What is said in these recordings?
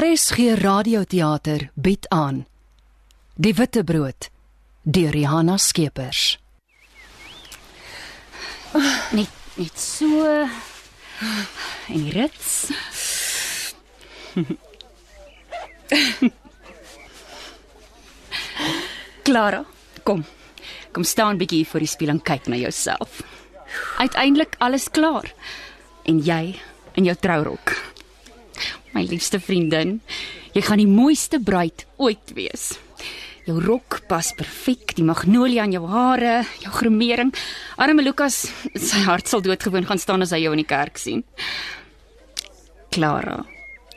RSG Radioteater bied aan Die Witbrood deur Johanna Skeepers. Net net so en die rits. Clara, kom. Kom staan bietjie voor die spieël en kyk na jouself. Uiteindelik alles klaar. En jy in jou trourok. My liefste vriendin, jy gaan die mooiste bruid ooit wees. Jou rok pas perfek, die magnolia aan jou hare, jou gremering. Arme Lukas, sy hart sal doodgewoon gaan staan as hy jou in die kerk sien. Clara,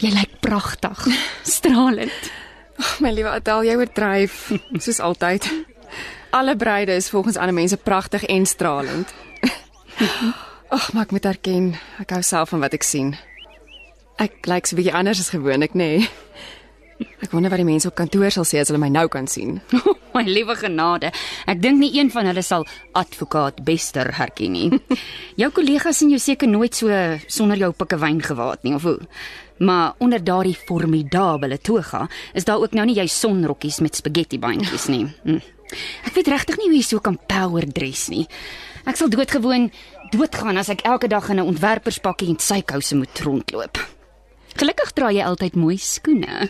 jy lyk pragtig, stralend. My liewe Adel, jy oordryf, soos altyd. Alle bruide is volgens ander mense pragtig en stralend. Ag, maar ek moet erken, ek hou self van wat ek sien. Ek lyk so 'n bietjie anders as gewoonlik, nê? Nee. Ek wonder wat die mense op kantoor sal sê as hulle my nou kan sien. My liewe genade, ek dink nie een van hulle sal advokaat Bester herken nie. Jou kollegas sien jou seker nooit so sonder jou pikkewyn gewaad nie of hoe. Maar onder daardie formidable toga is daar ook nou nie jy sonrokkies met spaghetti bandjies nie. Hm. Ek weet regtig nie hoe jy so kan power dress nie. Ek sal doodgewoon doodgaan as ek elke dag in 'n ontwerperspakkie en sykouse moet rondloop. Gelukkig dra jy altyd mooi skoene.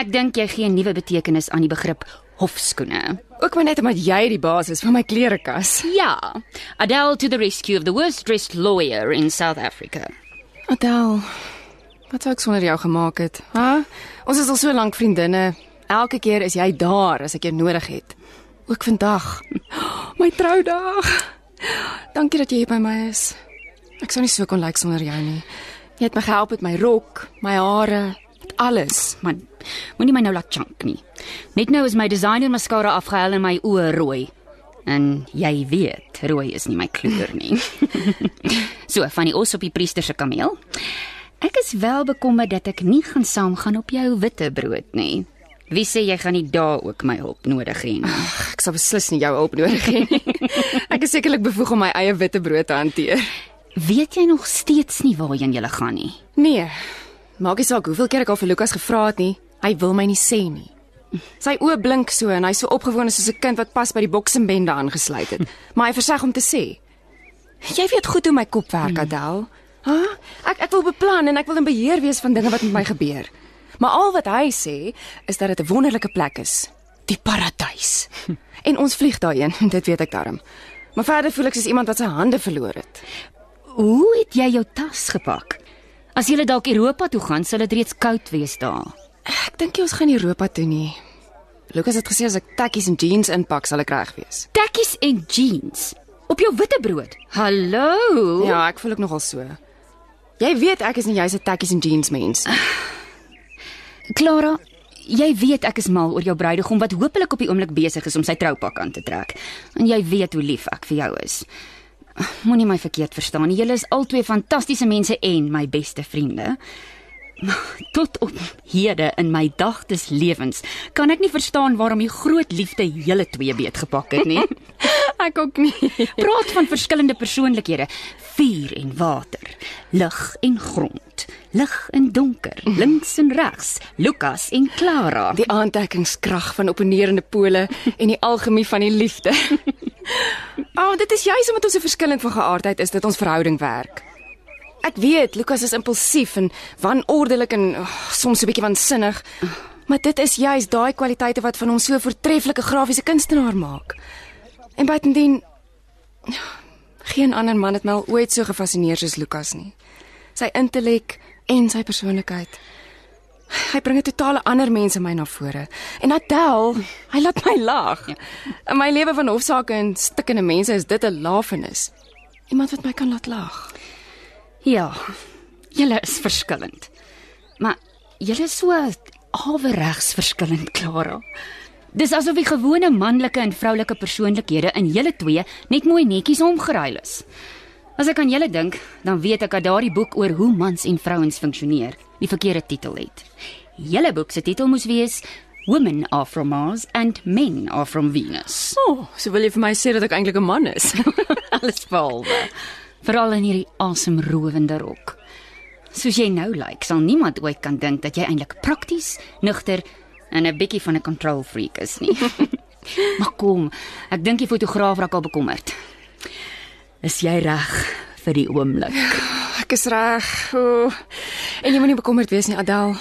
Ek dink jy gee 'n nuwe betekenis aan die begrip hofskoene. Ook maar net omdat jy die baas is van my klerekas. Ja, Adele to the rescue of the worst dressed lawyer in South Africa. Adel, wat sou ek sonder jou gemaak het? Ha? Ons is al so lank vriendinne. Elke keer is jy daar as ek jou nodig het. Ook vandag. My troudag. Dankie dat jy hier by my is. Ek sou nie so kon lyk sonder jou nie. Jy het my gehelp met my rok, my hare, met alles. Man, moenie my nou laat chunk nie. Net nou is my designer mascara afgehaal en my oë rooi. En jy weet, rooi is nie my kleur nie. so, van die os op die priester se kameel. Ek is wel bekommerd dat ek nie gaan saamgaan op jou witte brood nie. Wie sê jy gaan nie daar ook my hulp nodig hê nie? Ek sal beslis nie jou hulp nodig hê nie. Ek is sekerlik bevoeg om my eie witte brood te hanteer. Weet jy nog steeds nie waarheen jy gaan nie? Nee. Maak nie saak hoeveel keer ek al vir Lukas gevra het nie, hy wil my nie sê nie. Sy oë blink so en hy's so opgewonde soos 'n kind wat pas by die boksenbende aangesluit het. Maar hy verseg om te sê. Jy weet goed hoe my kop werk, Adel. Ha? Ek ek wil beplan en ek wil in beheer wees van dinge wat met my gebeur. Maar al wat hy sê is dat dit 'n wonderlike plek is, die paradys. En ons vlieg daarheen, dit weet ek darm. Maar verder voel ek soos iemand wat sy hande verloor het. Hoe het jy jou tas gepak? As jy dalk Europa toe gaan, sal dit reeds koud wees daar. Ek dink jy ons gaan Europa toe nie. Lukas het gesê as ek tekkies en jeans inpak, sal ek reg wees. Tekkies en jeans op jou witte brood. Hallo. Ja, ek voel ek nogal so. Jy weet ek is nie jy's 'n tekkies en jeans mens. Clara, jy weet ek is mal oor jou bruidegom wat hopelik op die oomblik besig is om sy troupak aan te trek. En jy weet hoe lief ek vir jou is. Moenie my verkeerd verstaan nie. Julle is albei fantastiese mense en my beste vriende. Tot op hede in my dagtes lewens kan ek nie verstaan waarom die groot liefde julle twee beet gepak het nie. ek ook nie. Praat van verskillende persoonlikhede, vuur en water, lig en grond, lig en donker, links en regs, Lukas en Clara. Die aantrekkingskrag van opponerende pole en die algemie van die liefde. oh, dit is juis omdat ons so verskillend van geaardheid is dat ons verhouding werk. Ek weet Lukas is impulsief en wanorddelik en oh, soms 'n bietjie wansinnig. Maar dit is juis daai kwaliteite wat van hom so 'n voortreffelike grafiese kunstenaar maak. En buitendien geen ander man het my al ooit so gefassineer soos Lukas nie. Sy intellek en sy persoonlikheid. Hy bring 'n totale ander mens in my na vore. En Adel, hy laat my lag. In my lewe van hofsaake en stikkende mense is dit 'n lafenis. Iemand wat my kan laat lag. Ja. Julle is verskillend. Maar julle is so averegs verskillend, Clara. Dis asof die gewone manlike en vroulike persoonlikhede in julle twee net mooi netjies omgeruil is. As ek aan julle dink, dan weet ek dat daardie boek oor hoe mans en vrouens funksioneer, die verkeerde titel het. Julle boek se titel moes wees Women are from Mars and men are from Venus. O, oh, so wil jy vir my sê dat ek eintlik 'n man is? Alles behalwe. Veral in hierdie asemrowende rok. Soos jy nou lyk, like, sal niemand ooit kan dink dat jy eintlik prakties, nugter en 'n bietjie van 'n control freak is nie. maar kom, ek dink die fotograaf raak al bekommerd. Is jy reg vir die oomblik? Ek is reg. O. En jy moenie bekommerd wees nie, Adel.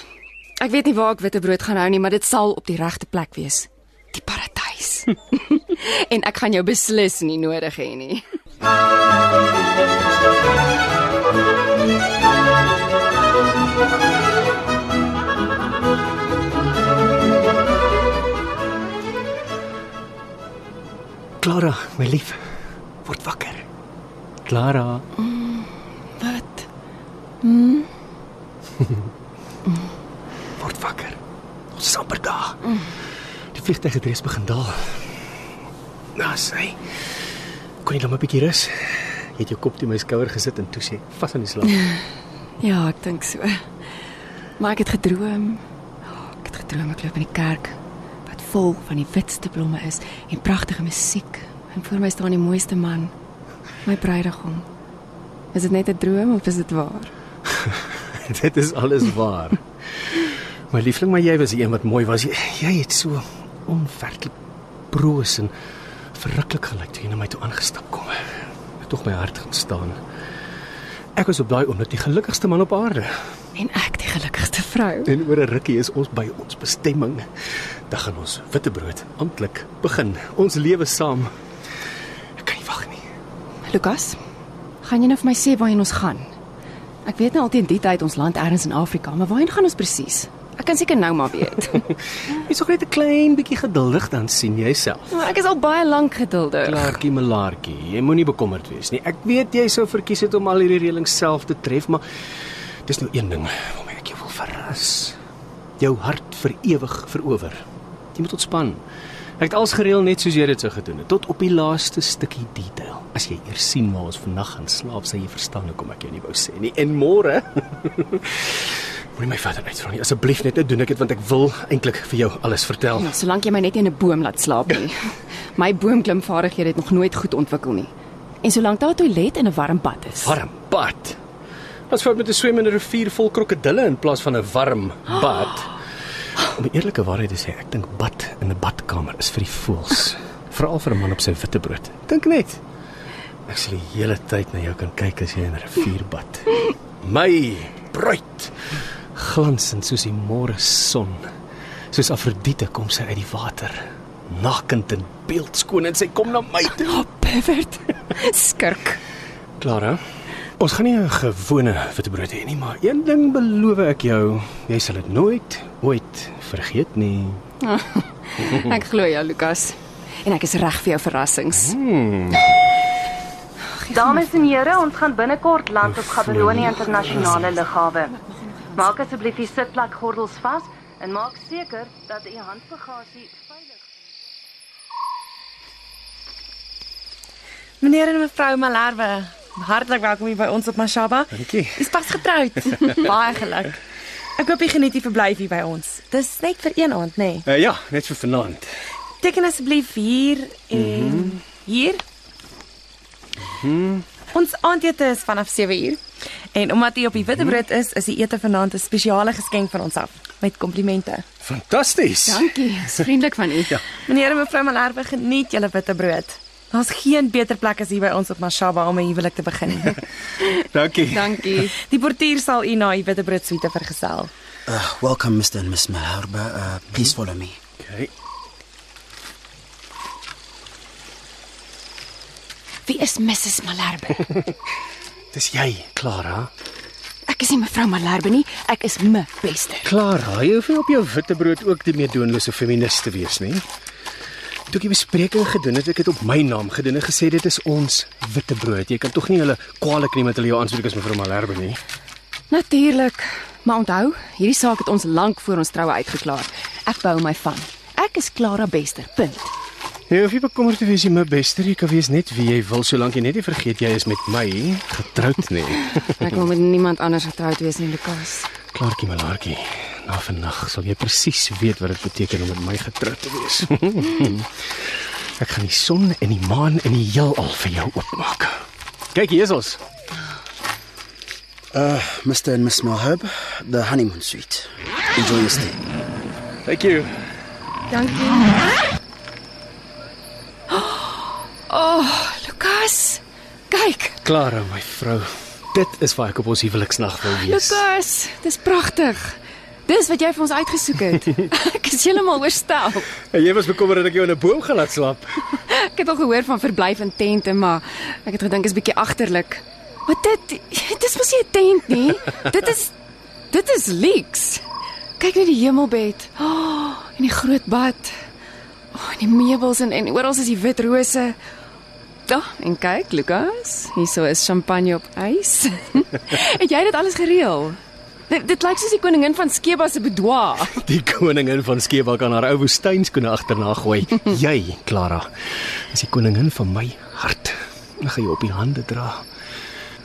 Ek weet nie waar ek witbrood gaan hou nie, maar dit sal op die regte plek wees. Die paradys. en ek gaan jou beslis nie nodig hê nie. Clara, my lief, word wakker. Clara, Wat? word wakker. Ons is amper daar. Die vliegtuig het reeds begin daal. Nou sê, kon jy net 'n bietjie rus? Jy het jou kop teen my skouer gesit en toe sê, vas aan die slaap. Ja, ek dink so. Maar ek het gedroom. Oh, ek het gedroom ek loop in die kerk wat vol van die witste blomme is en pragtige musiek. En voor my staan die mooiste man, my bruidegom. Is dit net 'n droom of is dit waar? Dit is alles waar. My liefling, maar jy was die een wat mooi was. Jy, jy het so onwerklik broos en verruklik gelyk toe jy na my toe aangestap kom. Het tog my hart gaan staan. Ek was op daai oomblik die gelukkigste man op aarde. En ek die gelukkigste vrou. En oor 'n rukkie is ons by ons bestemming. Dan gaan ons witbrood amptelik begin. Ons lewe saam. Ek kan nie wag nie. Lukas, gaan jy nou vir my sê waarheen ons gaan? Ek weet nou altyd die tyd ons land ergens in Afrika, maar waarheen gaan ons presies? Ek kan seker nou maar weet. Jy's nog net 'n klein bietjie geduldig dan sien jy self. maar ek is al baie lank geduldig. Klaartjie melaartjie, jy moenie bekommerd wees nie. Ek weet jy sou verkies het om al hierdie reëlings self te tref, maar dis nou een ding waarmee ek jou wil verras. Jou hart vir ewig verower. Jy moet ontspan. Ek het alles gereël net soos jy dit sou gedoen het, tot op die laaste stukkie detail. As jy eers sien waar ons vannag gaan slaap, sal jy verstaan hoekom ek jou nie wou sê nie. En môre Moenie my verder uitvra nie. Asseblief net, nou doen ek dit want ek wil eintlik vir jou alles vertel. Ja, solank jy my net in 'n boom laat slaap nie. My boomklimvaardighede het nog nooit goed ontwikkel nie. En solank daar 'n toilet en 'n warm bad is. Warm bad. Wat fout met 'n swemmende rivier vol krokodille in plaas van 'n warm bad? Om eerlike waarheid te sê, ek dink bad in 'n badkamer is vir die voels, veral vir 'n man op sy witbrood. Dink net. Ek sal die hele tyd na jou kan kyk as jy in 'n rivier bad. My bruid, glansend soos die môre son. Soos Afrodite kom sy uit die water, nakend en beeldskoon en sy kom na my toe. Oh, pervert. Skurk. Clara, ons gaan nie 'n gewone witbrood hê nie, maar een ding beloof ek jou, jy sal dit nooit ooit vergeet nie. Ek glo jou, Lukas. En ek is reg vir jou verrassings. Dames en here, ons gaan binnekort land op Gaborone internasionale lughawe. Maak asseblief die sitplekgordels vas en maak seker dat u handbagasie veilig Meneer en mevrou Malherbe, hartlik welkom hier by ons op Mashaba. Dankie. Dis pas getroud. Baie geluk. Ek hoop jy geniet die verblyf hier by ons. Dis net vir een aand, nê? Nee. Uh, ja, net vir vanaand. Teken asseblief hier en mm -hmm. hier. Mm -hmm. Ons aandete is vanaf 7uur. En omdat u op die witbrood is, is die ete vanaand 'n spesiale geskenk van ons af met komplimente. Fantasties. Dankie, is vriendelik van u. Ja. Meneer en mevrou Malherbe, geniet julle witbrood. Daar's geen beter plek as hier by ons op Mashaba om 'n huwelik te begin nie. Dankie. Dankie. Die portier sal u na die witbrood suite vergesel. Uh, welcome, Mr. and Miss Maharba. Uh, please follow me. Okay. Wie is Mrs Malherbe? Dis jy, Clara. Ek is nie mevrou Malherbe nie, ek is me beste. Clara, jy hoef nie op jou witbrood ook die meedoenlose feministe te wees nie. Toe ek die bespreking gedoen het, ek het op my naam gedoen en gesê dit is ons witbrood. Jy kan tog nie hulle kwaliek neem met hulle jou aanspreek as mevrou Malherbe nie. Natuurlik. Maar onthou, hierdie saak het ons lank voor ons troue uitgeklaar. Ek bou my van. Ek is Clara Bester. Punt. Jy hoef nie bekommerd te wees nie, my bester. Jy kan wees net wie jy wil solank jy net nie vergeet jy is met my getroud nie. Ek wil met niemand anders getroud wees nie, Lukas. Klaartjie Malaartjie. Na vandag sal jy presies weet wat dit beteken om met my getroud te wees. Ek gaan die son en die maan en die heelal vir jou oopmaak. Kyk, hier is ons. Uh, Mr. and Miss Malherbe, the honeymoon suite. Enjoy your stay. Thank you. Dankie. Oh, Lukas. Kyk, Clara, my vrou. Dit is waar ek op ons huweliksnag wil wees. Lukas, dis pragtig. Dis wat jy vir ons uitgesoek het. Ek is heeltemal oorstel. En jy was bekommerd dat ek jou in 'n boom gaan laat slaap. Ek het al gehoor van verblyf in tente, maar ek het gedink is bietjie agterlik. Maar dit dis mos nie 'n tent nie. Dit is dit is leeks. Kyk net die hemelbed. Oh, en die groot bad. Oh, en die meubels en en oral is die wit rose. Ja, en kyk, Lukas, hierso is champagne op ys. het jy dit alles gereël? Dit, dit lyk soos die koningin van Skeba se boudoir. Die koningin van Skeba kan haar ou woestynskoene agterna gooi. Jy, Clara, is die koningin van my hart. Ek gaan jou op die hande dra.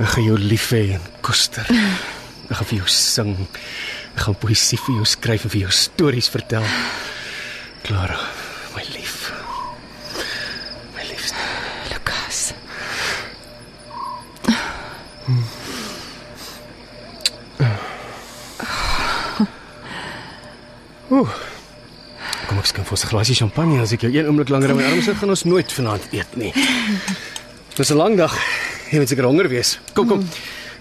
Ek gaan jou lief hê en koester. Ek gaan vir jou sing. Ek gaan poesie vir jou skryf en vir jou stories vertel. Clara, Kom ek skink vir ons 'n glasie champagne as ek jou een oomblik langer in my arms sit, gaan ons nooit vanaand eet nie. Dis 'n lang dag. Jy moet seker honger wees. Kom kom.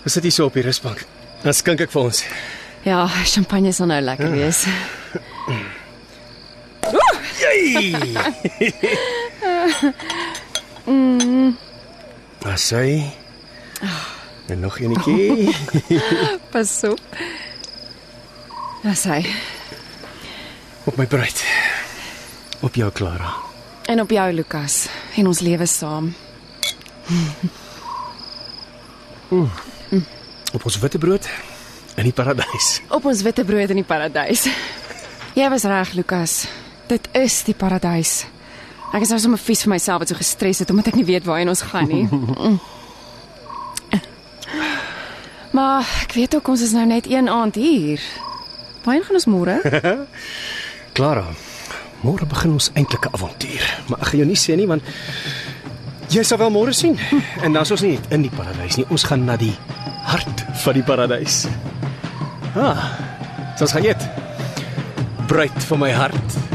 Ons sit hier so op die rusbank. Dan skink ek vir ons. Ja, champagne sal nou lekker wees. Jy. mm. Asai. En nog enetjie. Pas op. Dis hy. Op my bruid. Op jou Clara. En op jou Lukas en ons lewe saam. Op ons witbrood in die paradys. Op ons witte brood in die paradys. Jy was reg Lukas. Dit is die paradys. Ek is nou sommer vies vir myself wat so gestres het omdat ek nie weet waarheen ons gaan nie. Mm. Maar ek weet ook ons is nou net een aand hier. Waarheen gaan ons môre? Clara, môre begin ons eintlike avontuur, maar ek gaan jou nie sê nie want jy sal wel môre sien. En dan is ons nie in die paradys nie, ons gaan na die hart van die paradys. Ah. Soos gaan dit. Bruid van my hart.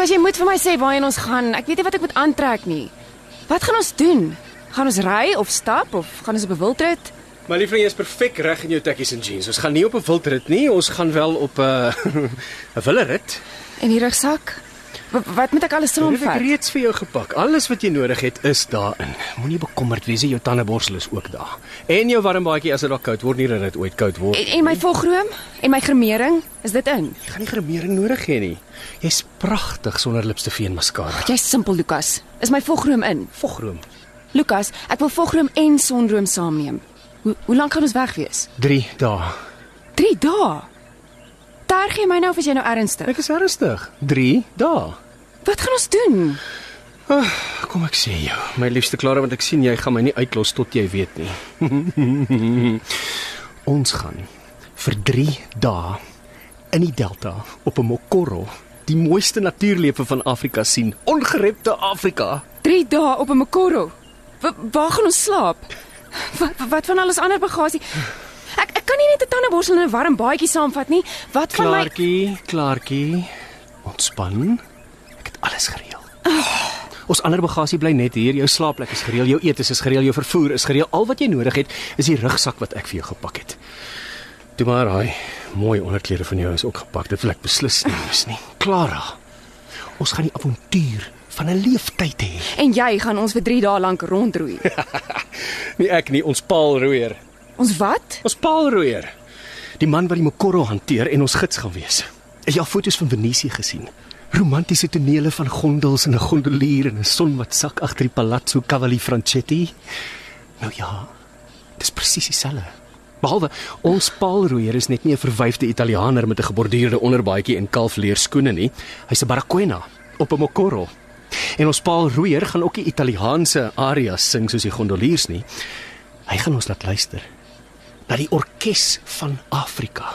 Lukas, jy moet vir my sê waarheen ons gaan. Ek weet nie wat ek moet aantrek nie. Wat gaan ons doen? Gaan ons ry of stap of gaan ons op 'n wildrit? My liefling, jy is perfek reg in jou tekkies en jeans. Ons gaan nie op 'n wildrit nie, ons gaan wel op 'n 'n willerit. En die rugsak? Wat, moet ek alles het ek saamvat? reeds vir jou gepak. Alles wat jy nodig het is daarin. Moenie bekommerd wees nie, jou tandeborsel is ook daar. En jou warm baadjie as dit dalk koud word, nie dat dit ooit koud word. En, en my volgroom en my gremering, is dit in? Jy gaan nie gremering nodig hê nie. Jy's pragtig sonder lipstifie en mascara. Jy's simpel, Lukas. Is my volgroom in? Vogroom. Lukas, ek wil volgroom en sonroom saamneem. Hoe hoe lank gaan ons weg wees? 3 dae. 3 dae. Terg jy my nou of is jy nou ernstig? Ek is ernstig. 3 dae. Wat gaan ons doen? Kom ek sê jou, my liefste Clara, want ek sien jy gaan my nie uitlos tot jy weet nie. Ons gaan vir 3 dae in die delta op 'n mokoro die mooiste natuurlewe van Afrika sien. Ongerepte Afrika. 3 dae op 'n Mokoro. Wa- Waar gaan ons slaap? Wat wat van alles ander bagasie? Ek ek kan nie net 'n tandeborsel en 'n warm baadjie saamvat nie. Wat van my Klaartjie, Klaartjie. Ontspan. Ek het alles gereël. Ons ander bagasie bly net hier. Jou slaapplek is gereël, jou etes is gereël, jou vervoer is gereël. Al wat jy nodig het is die rugsak wat ek vir jou gepak het. Toe maar hy mooi onderklere van jou is ook gepak. Dit wil ek beslis nie mis nie. Clara. Ons gaan die avontuur van 'n leeftyd hê. en jy gaan ons vir 3 dae lank rondroei. Nie ek nie, ons paalroeier. Ons wat? Ons paalroeier. Die man wat die Mokoro hanteer en ons gids gaan wees. Het jy al foto's van Venesië gesien? Romantiese tonele van gondels en 'n gondelier en 'n son wat sak agter die Palazzo Cavalli Franchetti. Nou ja, dis presies dieselfde. Behalwe ons paalroeier is net nie 'n verwyfde Italianer met 'n geborduurde onderbaadjie en kalfleer skoene nie. Hy's 'n Barracuda op 'n Mokoro. En ons paalroeier gaan ook nie Italiaanse arias sing soos die gondeliers nie. Hy gaan ons laat luister na die orkes van Afrika.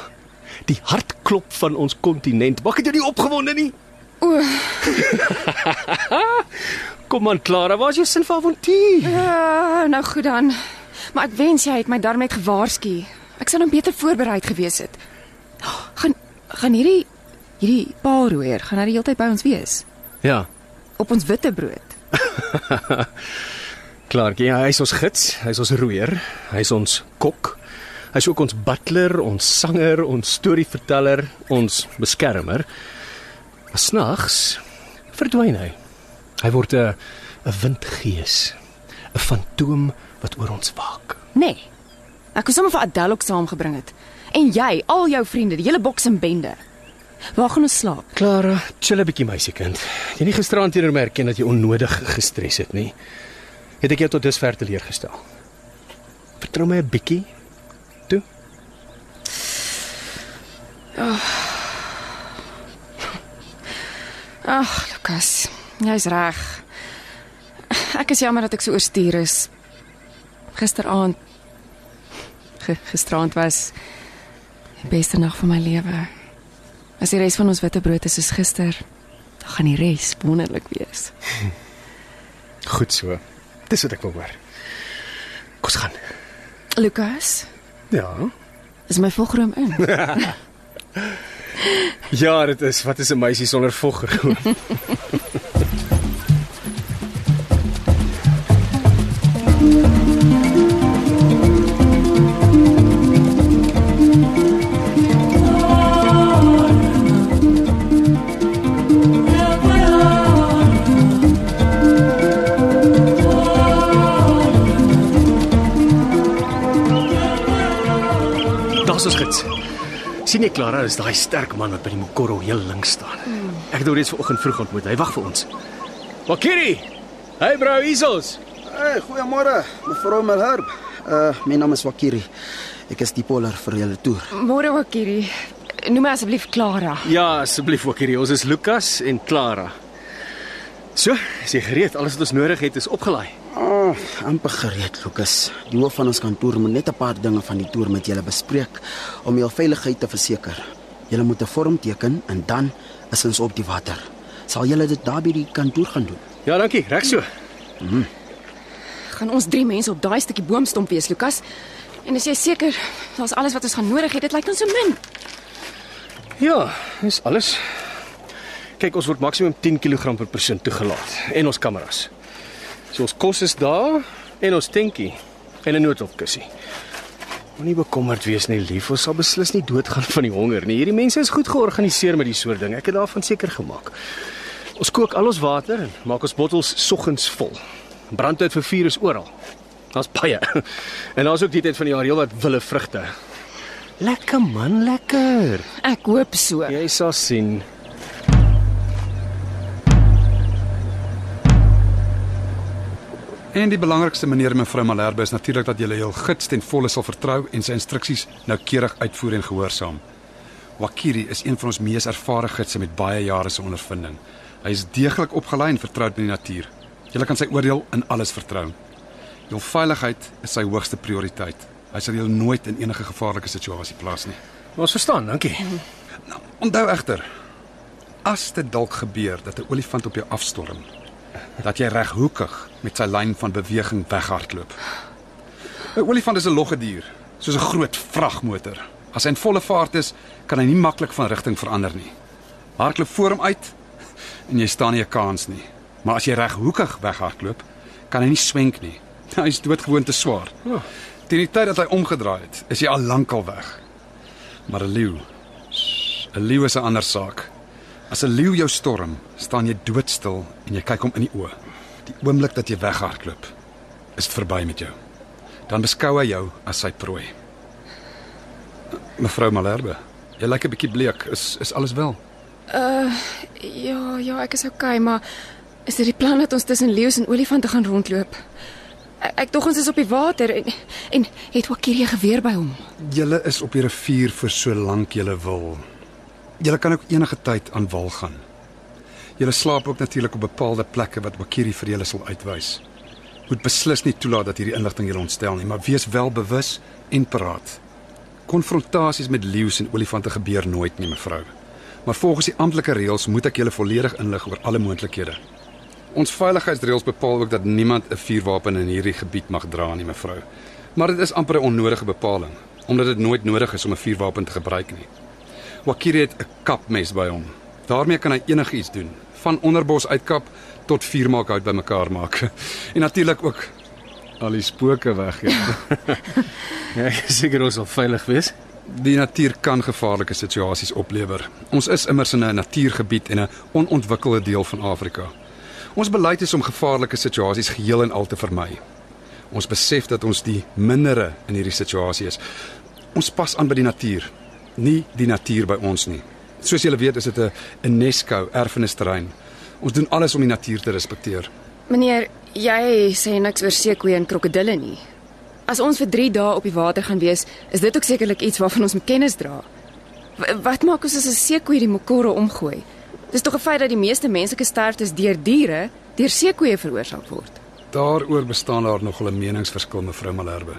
Die hartklop van ons kontinent. Maak dit jou nie opgewonde nie? O, Kom aan Clara, waar is jou sin vir avontuur? uh, nou goed dan. Maar ek wens jy het my darm net gewaarsku. Ek sou nou beter voorberei gewees het. Gaan gaan hierdie hierdie paalroeier gaan hy die hele tyd by ons wees Ja. op ons witte brood. Klaartjie, ja, hy is ons gids, hy is ons roeier, hy is ons kok. Hy is ook ons butler, ons sanger, ons storieverteller, ons beskermer. Maar snags verdwyn hy. Hy word 'n 'n windgees, 'n fantoom wat oor ons waak. Nee. Ek het sommer vir Adele ook saamgebring het. En jy, al jou vriende, die hele boks en bende. Waar gaan ons slaap? Clara, chill 'n bietjie meisiekind. Jy nie gisteraan teenoor my erken dat jy onnodig gestres het nie. Het ek jou tot dusver teleurgestel? Vertrou my 'n bietjie. Ag, Lukas, jy's reg. Ek is jammer dat ek so oorstuur is. Gisteraand gisteraand was die beste nag van my lewe. As die res van ons witte brood is soos gister, dan gaan die res wonderlik wees. Goed so. Dis wat ek wil hoor. Kom ons gaan. Lukas, Ja. is my volgroom in. Ja, dit is wat is 'n meisie sonder voggeroom? Daar's ons gids. Sien jy Clara, is daai sterk man wat by die Mokoro heel links staan. Ek het hom reeds vanoggend vroeg ontmoet. Hy wag vir ons. Wakiri. Hey bro, hiersos. Hey, goeiemôre, mevrou Malherb. Uh, my naam is Wakiri. Ek is die poler vir julle toer. Môre Wakiri. Noem my asseblief Clara. Ja, asseblief Wakiri. Ons is Lukas en Clara. So, is jy gereed? Alles wat ons nodig het is opgelaai. Ah, amper gereed, Lukas. Die hoof van ons kantoor moet net 'n paar dinge van die toer met julle bespreek om jou veiligheid te verseker. Julle moet 'n vorm teken en dan is ons op die water. Sal julle dit daar by die kantoor gaan doen? Ja, dankie. Reg so. Gaan ons drie mense op daai stukkie boomstomp wees, Lukas? En is jy seker daar's alles wat ons gaan nodig het? Dit lyk ons so min. Ja, dis alles. Kyk, ons word maksimum 10 kg per persoon toegelaat en ons kameras. So ons kos is daar en ons tentjie en 'n noodhulpkussie. Moenie bekommerd wees nie, lief. Ons sal beslis nie doodgaan van die honger nie. Hierdie mense is goed georganiseer met die soort ding. Ek het daarvan seker gemaak. Ons kook al ons water en maak ons bottels soggens vol. Brandhout vir vuur is oral. Daar's baie. En daar's ook die tyd van die jaar heelwat wille vrugte. Lekker man, lekker. Ek hoop so. Jy sal sien. En die belangrikste meneer en mevrou Malherbe is natuurlik dat julle hul gids ten volle sal vertrou en sy instruksies noukeurig uitvoer en gehoorsaam. Wakiri is een van ons mees ervare gidse met baie jare se ondervinding. Hy is deeglik opgelei en vertroud met die natuur. Julle kan sy oordeel in alles vertrou. Jul veiligheid is sy hoogste prioriteit. Hy sal julle nooit in enige gevaarlike situasie plaas nie. Ons verstaan, dankie. Nou, onthou egter, as dit dalk gebeur dat 'n olifant op jou afstorm, dat jy reghoekig met sy lyn van beweging weghardloop. 'n Olifant is 'n logge dier, soos 'n groot vragmotor. As hy in volle vaart is, kan hy nie maklik van rigting verander nie. Hardloop voor hom uit en jy staan nie 'n kans nie. Maar as jy reghoekig weghardloop, kan hy nie swenk nie. Hy is doodgewoon te swaar. Teen die tyd dat hy omgedraai het, is jy al lankal weg. Maar 'n leeu 'n leeu is 'n ander saak. As 'n leeu jou storm, staan jy doodstil en jy kyk hom in die oë. Die oomblik dat jy weghardloop, is dit verby met jou. Dan beskou hy jou as sy prooi. Mevrou Malherbe, jy lyk 'n bietjie bleek. Is is alles wel? Ja, ja, ek is okay, maar is dit die plan dat ons tussen leeu's en olifante gaan rondloop? Ek, ek dog ons is op die water en en het Wakiri 'n geweer by hom. Julle is op die rivier vir so lank julle wil. Julle kan ook enige tyd aan wal gaan. Julle slaap ook natuurlik op bepaalde plekke wat Wakiri vir julle sal uitwys. Moet beslis nie toelaat dat hierdie inligting julle ontstel nie, maar wees wel bewus en paraat. Konfrontasies met leeu's en olifante gebeur nooit nie, mevrou. Maar volgens die amptelike reëls moet ek julle volledig inlig oor alle moontlikhede. Ons veiligheidsreëls bepaal ook dat niemand 'n vuurwapen in hierdie gebied mag dra nie, mevrou. Maar dit is amper 'n onnodige bepaling, omdat dit nooit nodig is om 'n vuurwapen te gebruik nie. Wakiri het 'n kapmes by hom. Daarmee kan hy enigiets doen, van onderbos uitkap tot vuurmaakhout bymekaar maak. En natuurlik ook al die spooke weg, ja. Ja, ek is seker ons sal veilig wees. Die natuur kan gevaarlike situasies oplewer. Ons is immers in 'n natuurgebied en 'n onontwikkelde deel van Afrika. Ons beleid is om gevaarlike situasies geheel en al te vermy. Ons besef dat ons die mindere in hierdie situasie is. Ons pas aan by die natuur, nie die natuur by ons nie. Soos julle weet, is dit 'n UNESCO erfenisterrein. Ons doen alles om die natuur te respekteer. Meneer, jy sê niks oor seekoeie en krokodille nie. As ons vir 3 dae op die water gaan wees, is dit ook sekerlik iets waarvan ons moet kennis dra. W wat maak ons as 'n seekoei die mokoro omgooi? Dis tog 'n feit dat die meeste menslike sterftes deur diere deur seekoeie veroorsaak word. Daaroor bestaan daar nogal 'n meningsverskil, mevrou Malherbe.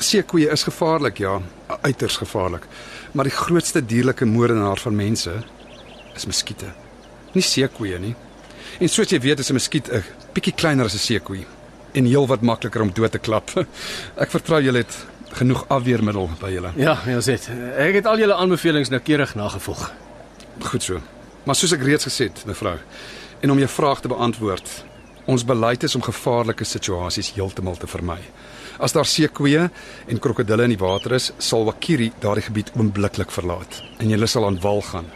Seekoeie is gevaarlik, ja, uiters gevaarlik. Maar die grootste dierlike moordenaar van mense is muskiete. Nie seekoeie nie. En soos jy weet, is 'n muskiet 'n bietjie kleiner as 'n seekoei en heelwat makliker om dood te klap. Ek vertrou julle het genoeg afweermiddel by julle. Ja, ja, sê. Ek het al julle aanbevelings noukeurig nagevolg. Goed so. Maar soos ek reeds gesê het, mevrou, en om jou vraag te beantwoord, ons beleid is om gevaarlike situasies heeltemal te vermy. As daar seekoeie en krokodille in die water is, sal Wakiri daardie gebied oombliklik verlaat en julle sal aan wal gaan.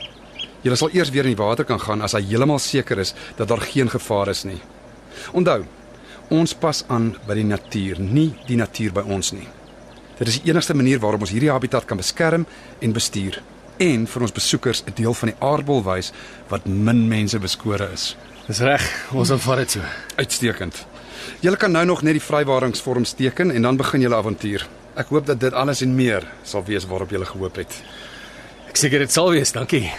Julle sal eers weer in die water kan gaan as hy heeltemal seker is dat daar geen gevaar is nie. Onthou, ons pas aan by die natuur, nie die natuur by ons nie. Dit is die enigste manier waarop ons hierdie habitat kan beskerm en bestuur en vir ons besoekers 'n deel van die aardbol wys wat min mense beskore is. Dis reg, ons aanvaar dit so. Uitstekend. Julle kan nou nog net die vrywaringsvorms teken en dan begin julle avontuur. Ek hoop dat dit alles en meer sal wees waarop julle gehoop het. Ek seker dit sal wees, dankie.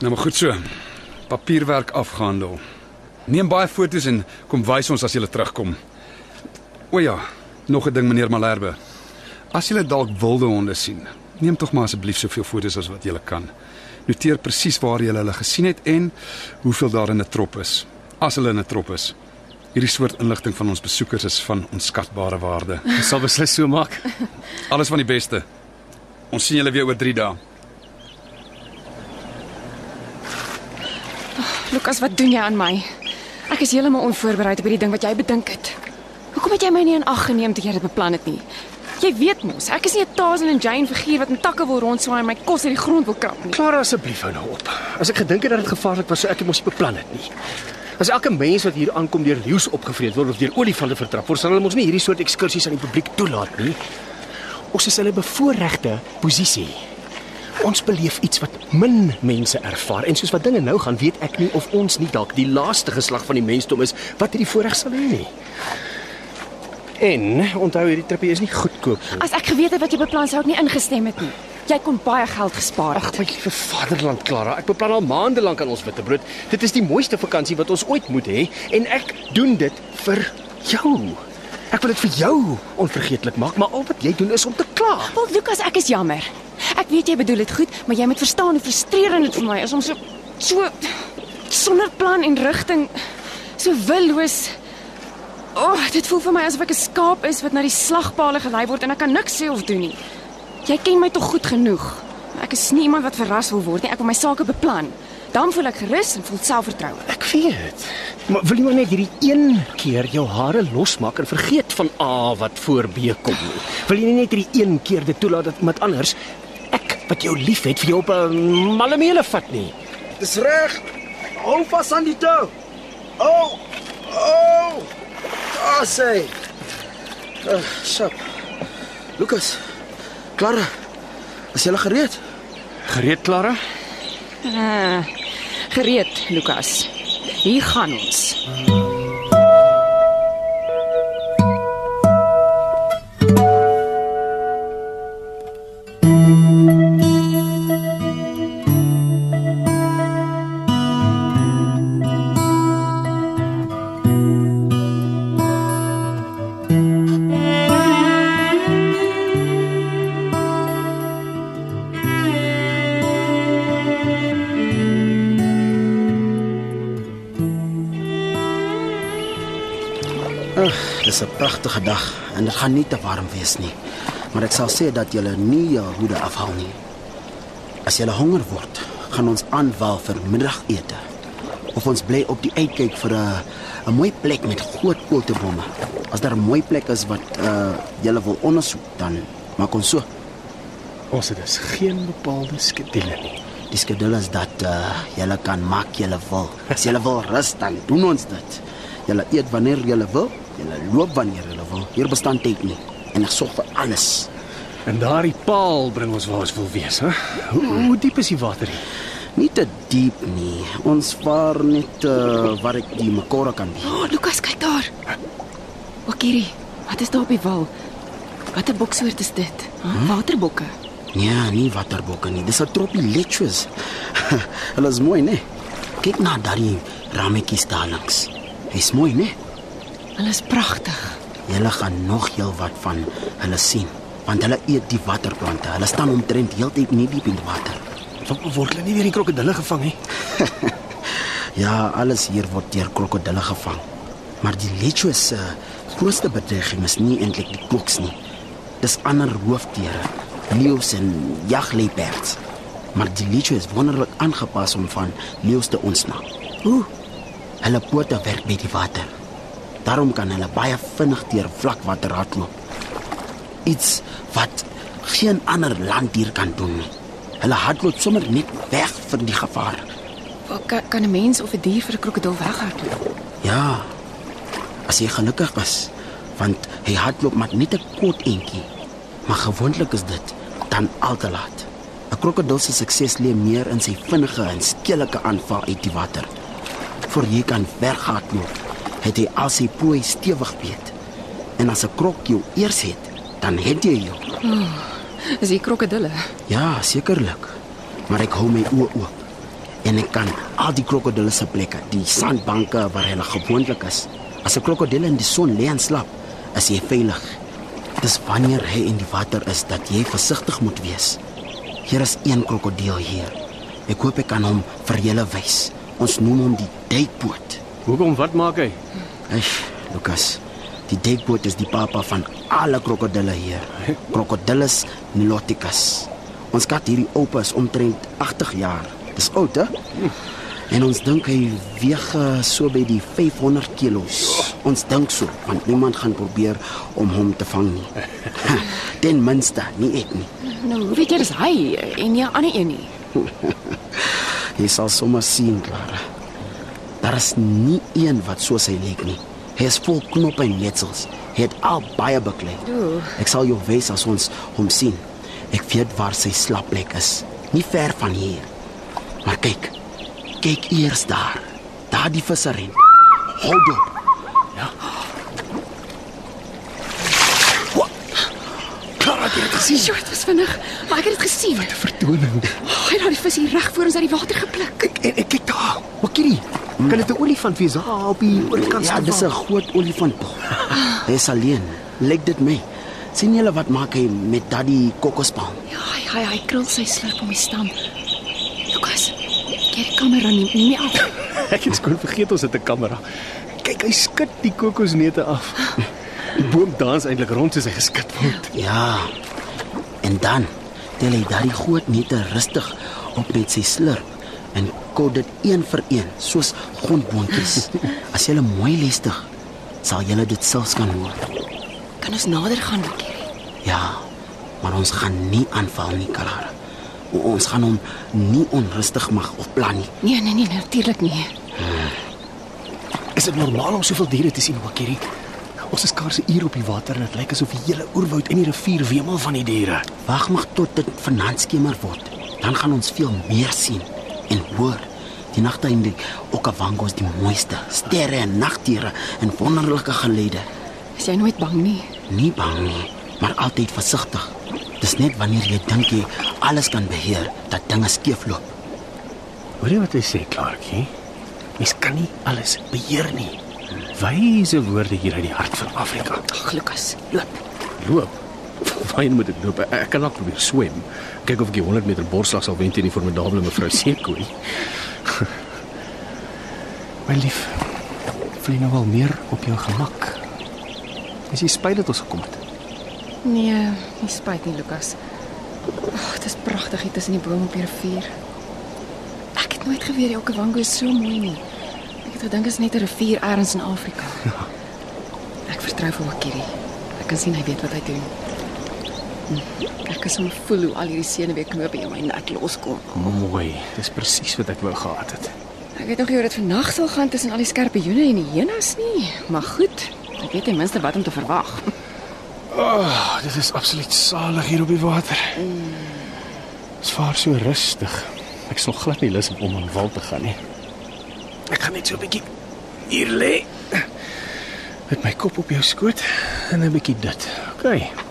Nou maar goed so. Papierwerk afgehandel. Neem baie foto's en kom wys ons as jy terugkom. O ja, nog 'n ding meneer Malherbe. As jy dalk wilde honde sien, neem tog maar asseblief soveel foto's as wat jy kan. Noteer presies waar jy hulle gesien het en hoeveel daar in 'n trop is. As hulle in 'n trop is. Hierdie soort inligting van ons besoekers is van onskatbare waarde. Ons sal beslis so maak. Alles van die beste. Ons sien julle weer oor 3 dae. Lukas, wat doen jy aan my? Ek is heeltemal onvoorbereid op hierdie ding wat jy bedink het. Hoekom het jy my nie in ag geneem toe jy dit beplan het nie? Jy weet mos, ek is nie 'n Tarzan en Jane figuur wat met takke wil rondswaai en my kos uit die grond wil krap nie. Klara asseblief hou nou op. As ek gedink het dat dit gevaarlik was, sou ek dit mos nie beplan het nie. As elke mens wat hier aankom deur leeu's opgevreet word of deur olifante vertrap word, sal hulle mos nie hierdie soort ekskursies aan die publiek toelaat nie. Ons is in 'n bevoordeelde posisie. Ons beleef iets wat min mense ervaar en soos wat dinge nou gaan, weet ek nie of ons nie dalk die laaste geslag van die mensdom is wat hierdie voorreg sal hê nie. En onthou hierdie tripie is nie goedkoop nie. As ek geweet het wat jy beplan sou ek nie ingestem het nie. Jy kon baie geld gespaar Ag, het. my liewe vaderland Klara, ek beplan al maande lank aan ons witbrood. Dit is die mooiste vakansie wat ons ooit moet hê en ek doen dit vir jou. Ek wil dit vir jou onvergeetlik maak, maar al wat jy doen is om te kla. Wel, Lukas, ek is jammer. Ek weet jy bedoel dit goed, maar jy moet verstaan hoe frustrerend dit vir my is om so so sonder plan en rigting so willoos. O, oh, dit voel vir my asof ek 'n skaap is wat na die slagpale gelei word en ek kan niks sê of doen nie. Jy ken my tog goed genoeg. Ek is nie iemand wat verras wil word nie. Ek wil my sake beplan. Dan voel ek gerus en voel selfvertroue. Ek weet. Maar wil jy maar net hierdie een keer jou hare losmaak en vergeet van A wat voor B kom nie? Wil jy nie net hierdie een keer dit toelaat dat iemand anders ek wat jou liefhet vir jou op 'n malemele vat nie? Dis reg. Hou vas aan die tou. Oh! Oh! Daar sê. Uh, sap. Lukas. Clara. Is jy gereed? Gereed, Klara? Ah, gereed, Lukas. Hier gaan ons. Ag, pragtige dag en dit gaan nie te warm wees nie. Maar ek sal sê dat julle nie jou hoede afhaal nie. As julle honger word, gaan ons aanval vir middagete. Of ons bly op die uitkyk vir 'n 'n mooi plek met groot kooltebome. As daar 'n mooi plek is wat uh julle wil ondersoek, dan maak ons so. Ons het dus geen bepaalde skedule nie. Die skedule is dat uh julle kan maak julle wil. As julle wil rus, dan doen ons dit. Julle eet wanneer julle wil, julle loop wanneer wil. Hier bestaan tyd nie en ek sorg vir alles. En daardie paal bring ons waar ons wil wees, hè? Hoe, hoe diep is die water hier? Nie te diep nie. Ons vaar net uh, waar ek die makora kan die. O, oh, Lukas, kyk daar. O, Kiri, wat is daar op die wal? Watter boksoort is dit? Huh? Waterbokke. Ja, nie waterbokke nie. Dis 'n troppie lechus. Hulle is mooi, né? Kyk na daardie rametjies daar langs. Hy's mooi, né? Hulle is pragtig. Julle gaan nog heel wat van hulle sien, want hulle eet die waterplante. Hulle staan omtrent heeltyd nie diep in die water. Wat word hulle nie deur die krokodille gevang nie? Ja, alles hier word deur krokodille gevang. Maar die lechus se grootste bedreiging is nie eintlik die koks nie. Dis ander roofdiere, leeu's en jagluiperds. Maar die lechus is wonderlik aangepas om van leeu's te ontsnap. Hoe? Hulle pote werk by die water. Daarom kan hulle baie vinnig deur vlakwater hardloop. Iets wat geen ander landdier kan doen nie. Hulle hardloop sommer net weg van die gevaar. Wat kan, kan 'n mens of 'n dier vir 'n krokodil weghardloop? Ja. As jy gelukkig is, want hy hardloop maar net 'n kort entjie. Maar gewoonlik is dit dan al te laat. 'n Krokodil se sukses lê meer in sy vinnige en skielike aanval uit die water. Voor jy kan weghardloop, het hy al sy prooi stewig beet. En as 'n krok jou eers het, dan het jy jou. Is die krokodille? Ja, sekerlik. Maar ek hou my oë oop en ek kan al die krokodille se plekke, die sandbanke waar hulle gewoonlik is. As 'n krokodil in die son lê en slaap, is hy veilig. Dis wanneer hy in die water is dat jy versigtig moet wees. Hier is een krokodil hier. Ek hoop ek kan hom vir julle wys. Ons noem hom die duikboot. Hoekom wat maak hy? Eish, Lukas. Die duikboot is die papa van alle krokodille hier. Crocodylus niloticus. Ons kat hierdie oupa is omtrent 80 jaar. Dis oud, hè? En ons dink hy weeg eh, so by die 500 kilos. Ons dink so, want niemand gaan probeer om hom te vang nie. Ten minste, nie ek nie. Nou, hoe weet jy dis hy en nie 'n ander een nie? Jy sal sommer sien, Clara. Daar is nie een wat soos hy lyk nie. Hy is vol knoppe en letsels. Hy het al baie beklei. Oeh. Ek sal jou wys as ons hom sien. Ek weet waar sy slaapplek is. Nie ver van hier. Maar kyk. Kyk eers daar. Daar die visserin. Hold op. Clara, jy het gesien. Sjoe, dit was vinnig, maar ek het dit gesien. Vertoning. Oh, hy het daai vis hier reg voor ons uit die water gepluk. Kyk, en ek kyk daar. Wakkie. Kan dit 'n olifant wees daar op die oorkant Ja, dis 'n groot olifant. Hy is alleen. Lyk dit my. sien julle wat maak hy met daardie kokospalm? Ja, hy hy, hy krul sy slurp om die stam. Lukas, kyk die kamera nie, nie af. Ek het skoon vergeet ons het 'n kamera. Kyk, hy skud die kokosneute af. Die boom dans eintlik rond soos hy geskit word. Ja. En dan tel hy daardie groot nette rustig op met sy slurp en kod dit een vir een soos grondboontjies. As jy mooi luister, sal jy dit selfs kan hoor. Kan ons nader gaan, Makkie? Ja, maar ons gaan nie aanval nie, Clara. O- Ons gaan hom nie onrustig mag of plan nie. Nee, nee, nee, natuurlik nie. Is dit normaal om soveel diere te sien, Wakkie? Ons is skaars 'n uur op die water en dit lyk asof die hele oerwoud en die rivier wemel van die diere. Wag maar tot dit vanaand skemer word. Dan gaan ons veel meer sien en hoor. Die nagte in die Okavango is die mooiste. Sterre en nagdiere en wonderlike geluide. Is jy nooit bang nie? Nie bang nie, maar altyd versigtig. Dis net wanneer jy dink jy alles kan beheer dat dinge skeefloop. Hoor jy wat hy sê, Klaartjie? Mens kan nie alles beheer nie. Wyse woorde hier uit die hart van Afrika. Ag, Lukas, loop. Loop. Waarheen moet ek loop? Ek kan dalk probeer swem. Kyk of ek die 100 meter borsslag sal wen teen die formidable mevrou Sekoe. My lief, voel jy nou al meer op jou gemak? Is jy spyt dat ons gekom het? Nee, nie spyt nie, Lukas. Ag, dit is pragtig hier tussen die bome op die rivier. Ek het nooit geweet die Okavango is so mooi nie. Ek het gedink dit is net 'n rivier elders in Afrika. Ja. Ek vertrou vir Wakiri. Ek kan sien hy weet wat hy doen. Ek kan sommer voel hoe al hierdie senuweeknope in my nek loskom. Mooi. Dis presies wat ek wou gehad het. Ek weet nog nie hoe dit vannag sal gaan tussen al die skorpioene en die hyenas nie, maar goed. Ek weet ten minste wat om te verwag. Oh, dit is absoluut salig hier op die water. Dit vaar so rustig. Ek sal glad nie lus om aan wal te gaan nie. Ek gaan net so 'n bietjie hier lê. Met my kop op jou skoot en 'n bietjie dit. OK.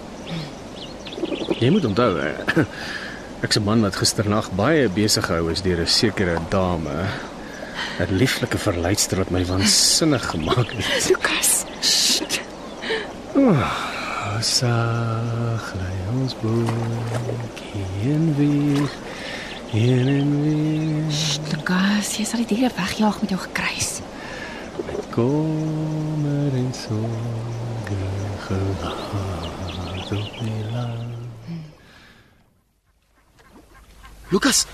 Jy moet onthou, ek's 'n man wat gisternag baie besig gehou is deur 'n sekere dame. 'n Lieflike verleidster wat my waansinnig gemaak het. Lukas, Sag lei ons bootjie in weer, hier en weer. Lukas, jy sal die diere wegjaag met jou gekruis. Kommer en sorge gelaat op die land. Lukas,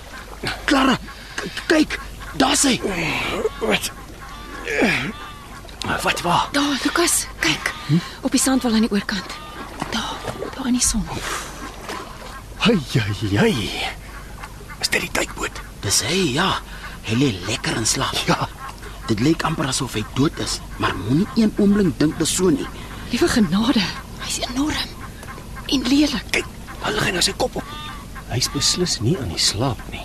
Clara, k- kyk, daar's hy. Wat? Wat waar? Daar, Lukas, kyk. Op die sandwal aan die oorkant. Daar, daar in die son. Ai ai ai. Is dit die tydboot? Dis hy, ja. Hy lê lekker in slaap. Ja. Dit lyk amper asof hy dood is, maar moenie een oomblik dink dis so nie. Liewe genade, hy's enorm en lelik. Kyk, lê hy nou sy kop op. Hy's beslis nie aan die slaap nie.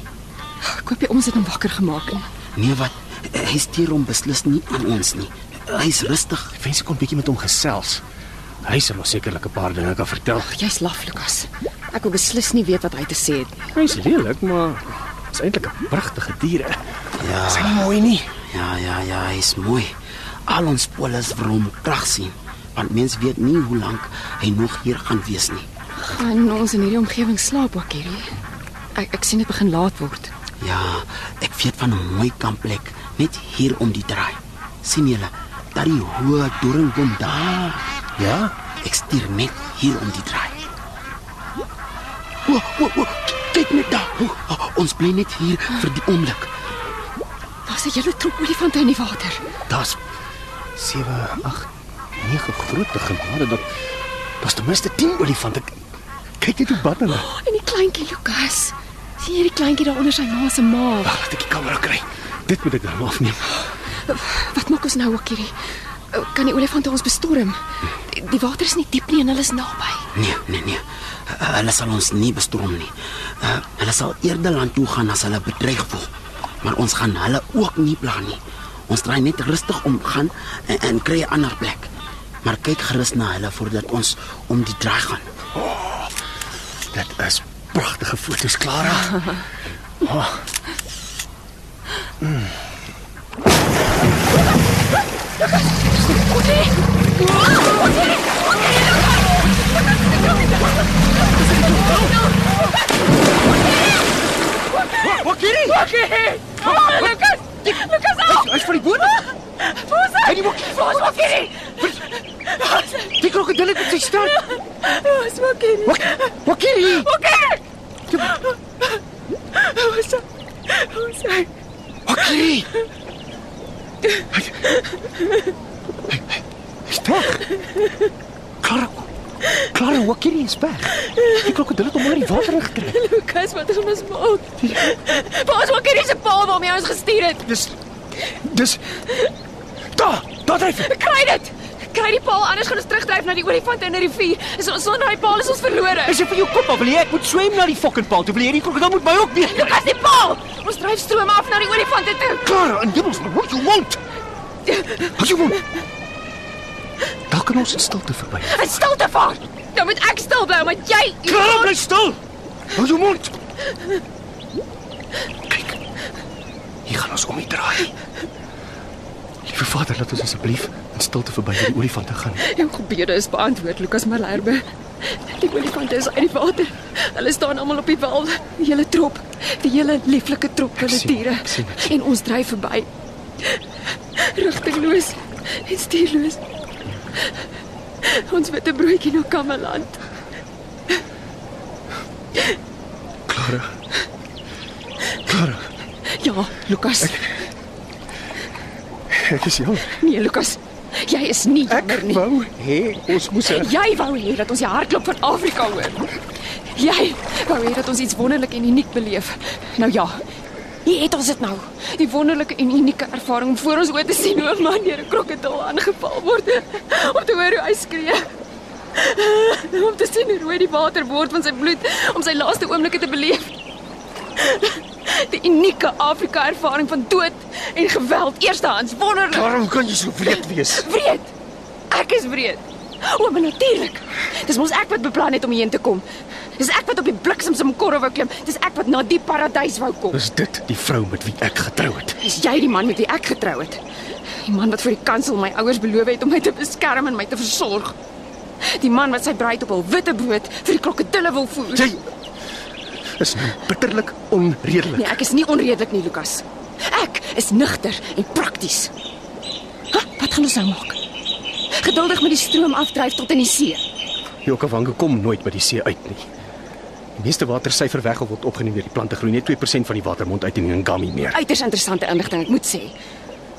Ek hoop jy ons het hom wakker gemaak. nie. Nee wat, hy steur hom beslis nie aan ons nie. Hy's rustig. Ek wens ek kon bietjie met hom gesels. Hy sal ons sekerlik 'n paar dinge kan vertel. Jy's laf, Lukas. Ek wil beslis nie weet wat hy te sê het nie. Hy's lelik, maar is eintlik 'n pragtige dier. Ja. Is hy nie mooi nie? Ja, ja, ja, hy's mooi. Al ons polis vir hom krag sien, want mens weet nie hoe lank hy nog hier gaan wees nie. Gaan ons in hierdie omgewing slaap ook hierdie? Ek ek sien dit begin laat word. Ja, ek weet van 'n mooi kampplek net hier om die draai. sien julle, daar die hoë doringboom daar. Ja. Ek stuur net hier om die draai. O, o, o, kyk net daar. O, o, ons bly net hier vir die oomblik. Daar's 'n hele troep olifante in die water. Daar's 7, 8, 9 groot genade dat daar's ten minste 10 olifante. Kyk net hoe bad hulle. En die kleintjie Lukas. Sien jy die kleintjie daar onder sy ma se maag? Wag, laat ek die kamera kry. Dit moet ek nou afneem. Wat maak ons nou ook hierdie? Kan die olifante ons bestorm? Die, die water is nie diep nie en hulle is naby. Nee, nee, nee. Hulle sal ons nie bestorm nie. Uh, hulle sal eerder land toe gaan as hulle bedreig voel. Maar ons gaan hulle ook nie pla nie. Ons draai net rustig om gaan en, en kry 'n ander plek. Maar kyk gerus na hulle voordat ons om die draai gaan. Dit is pragtige foto's, Clara. Oh, Wakiri! Wakiri! Oh, Lucas! Lucas, hy's van die boot. Waar is hy? Hy die Wakiri. Waar is Wakiri? Die krokodil het op sy start. Waar is Wakiri? Wak, Wakiri. Wakiri! Waar is hy? Waar is hy? Wakiri. Hy's weg. Clara. Clara, Wakiri is weg. Die krokodil het hom maar in die water ingetrek. Lucas, wat gaan ons maak? Waar is Wakiri se pa waarmee ons gestuur het? Dis dis Daar, daar dryf hy. Kry dit! Kry die paal anders gaan ons terugdryf na die olifante in die rivier. Is ons sonder hy paal is ons verlore. Is dit vir jou kop of wil jy ek moet swem na die fucking paal? Toe wil jy die krokodil moet my ook weet. Lucas, die paal! Ons dryf stroom af na die olifante toe. Clara, en jy moet what you want. What you want. Daar kan ons in stilte verby. En stilte vaar. Dan moet ek stil bly omdat jy Clara, bly stil. Hou jou mond. Kyk. Hier gaan ons om die draai. Liewe Vader, laat ons asseblief in stilte verby hierdie olifante gaan. Jou gebede is beantwoord, Lukas Malherbe. Die olifante is uit die water. Hulle staan almal op die wal, die hele trop, die hele lieflike trop van Ek die diere. ek. En ons dryf verby. Rigtingloos en stuurloos. Ons witte broodjie na Kameland. Clara. Clara, Ja, Lukas. ek is jammer. Nee, Lukas. Jy is nie Ek jammer nie. wou hê ons moes 'n Jy wou hê dat ons die hartklop van Afrika hoor. Jy wou hê dat ons iets wonderlik en uniek beleef. Nou ja. Hier het ons dit nou. Die wonderlike en unieke ervaring om voor ons oë te sien hoe 'n man deur 'n krokodil aangeval word. Om te hoor hoe hy skree. Om te sien hoe rooi die water word van sy bloed om sy laaste oomblikke te beleef. Die unieke Afrika ervaring van dood en geweld eerstehands wonderlik. Waarom kan jy so wreed wees? Wreed. Ek is wreed. O, maar natuurlik. Dis mos ek wat beplan het om hierheen te kom. Dis ek wat op die bliksem se korre wou klim. Dis ek wat na die paradys wou kom. Is dit die vrou met wie ek getrou het? Is jy die man met wie ek getrou het? Die man wat vir die kansel my ouers beloof het om my te beskerm en my te versorg. Die man wat sy bruid op hul witte boot vir die krokodille wil voer. Jy is bitterlik onredelik. Nee, ek is nie onredelik nie, Lukas. Ek is nugter en prakties. Ha, wat gaan ons nou maak? Geduldig met die stroom afdryf tot in die see. Die Okavango kom nooit by die see uit nie. Die meeste water syfer weg of word opgeneem deur die plante groei net 2% van die watermond uit in Ngami meer. Uiters interessante inligting, ek moet sê.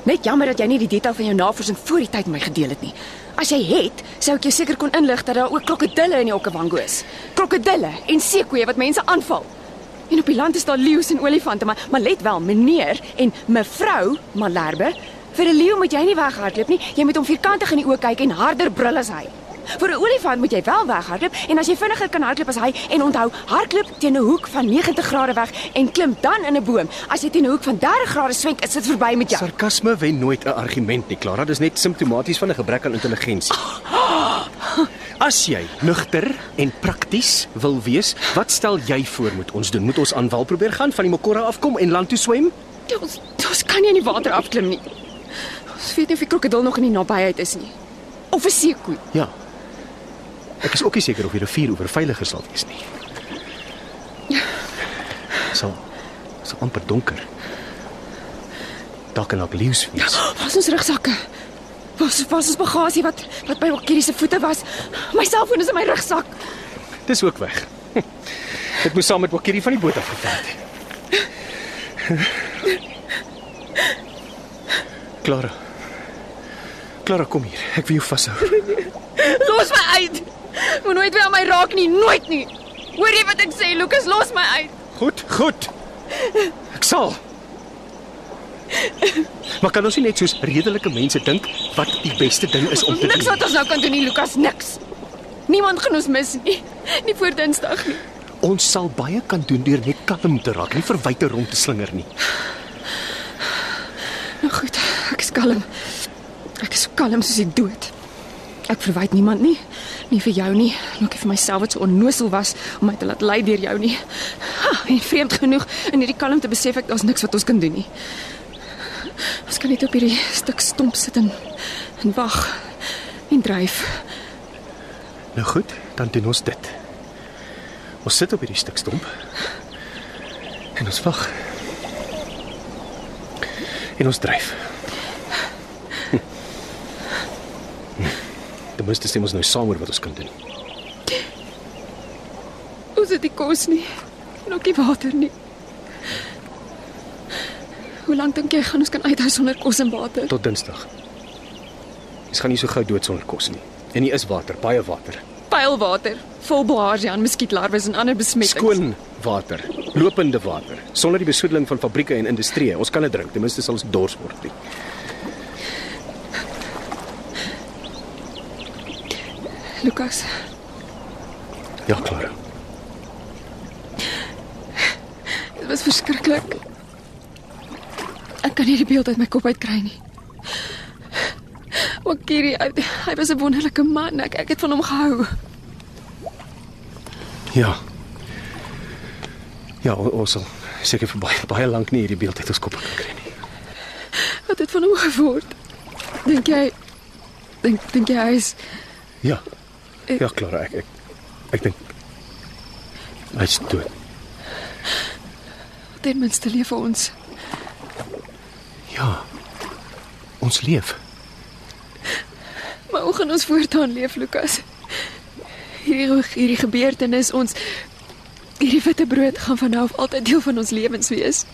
Net jammer dat jy nie die detail van jou navorsing voor die tyd met my gedeel het nie. As jy het, sou ek jou seker kon inlig dat daar ook krokodille in die Okavango is. Krokodille en seekoeie wat mense aanval. En op die land is daar leeu's en olifante, maar maar let wel, meneer en mevrou Malherbe, vir 'n leeu moet jy nie weghardloop nie. Jy moet hom vierkantig in die oë kyk en harder brul as hy. Vir 'n olifant moet jy wel weghardloop en as jy vinniger kan hardloop as hy en onthou, hardloop teen 'n hoek van 90 grade weg en klim dan in 'n boom. As jy teen 'n hoek van 30 grade swenk, is dit verby met jou. Sarkasme wen nooit 'n argument nie, Clara. Dis net simptomaties van 'n gebrek aan intelligensie. As jy nugter en prakties wil wees, wat stel jy voor moet ons doen? Moet ons aan wal probeer gaan, van die Mokora afkom en land toe swem? Ons ons kan nie in die water afklim nie. Ons weet nie of die krokodil nog in die nabyheid is nie. Of 'n seekoei. Ja. Ek is ook nie seker of die rivier oor veiliger sal wees nie. Sal sal amper donker. Daar kan ook leeu's wees. Is ons rugsakke? Waar is ons bagasie wat wat by Wakkie se voete was? My selfoon is in my rugsak. Dis ook weg. Dit moes saam met Wakiri van die boot af gevat het. Clara. Clara, kom hier. Ek wil jou vashou. Los my uit. Moet nooit weer aan my raak nie, nooit nie. Hoor jy wat ek sê, Lukas, los my uit. Goed, goed. Ek sal. Maar kan ons nie net soos redelike mense dink wat die beste ding is om te Niks doen? wat ons nou kan doen nie, Lukas, niks. Niemand gaan ons mis nie. Nie voor Dinsdag nie. Ons sal baie kan doen deur net kalm te raak, nie verwyte rond te slinger nie. Nou goed, ek is kalm. Ek is so kalm soos die dood. Ek verwyd niemand nie, nie vir jou nie, ook nie vir myself wat so onnosel was om my te laat lei deur jou nie. Ha, en vreemd genoeg in hierdie kalmte besef ek daar's niks wat ons kan doen nie. Ons kan net op hierdie stuk stomp sit en, en wag en dryf. Nou goed, dan doen ons dit. Ons sit op hierdie stuk stomp. En ons wag. En ons dryf. Hm. Hm. Ten minste stem ons nou saam oor wat ons kan doen. Ons het nie kos nie. En ook nie water nie. Hoe lank dink jy gaan ons kan uithou sonder kos en water? Tot Dinsdag. Ons gaan nie so gou dood sonder kos nie. En hier is water, baie water. Pylwater, vol blaarse aan muskietlarwes en ander besmettings. Skoon water, lopende water, sonder die besoedeling van fabrieke en industrie. Ons kan dit drink, ten minste sal ons dors word nie. Lukas, Ja, Clara. dit was verskriklik. Ek kan nie die beeld uit my kop uitkry nie. Wakiri, hy, hy was 'n wonderlike man. Ek ek het van hom gehou. Ja. Ja, o- ons sal seker vir baie baie lank nie hierdie beeld uit ons koppe kan kry nie. Wat het van hom geword? Dink jy dink dink jy hy is Ja. Ek- Ja, Clara, ek ek ek dink hy's dood. ten minste leef ons? Ja. Ons leef. Maar Hoe gaan ons voortaan leef, Lukas? Hierdie hierdie gebeurtenis ons hierdie witte brood gaan van nou af altyd deel van ons lewens wees.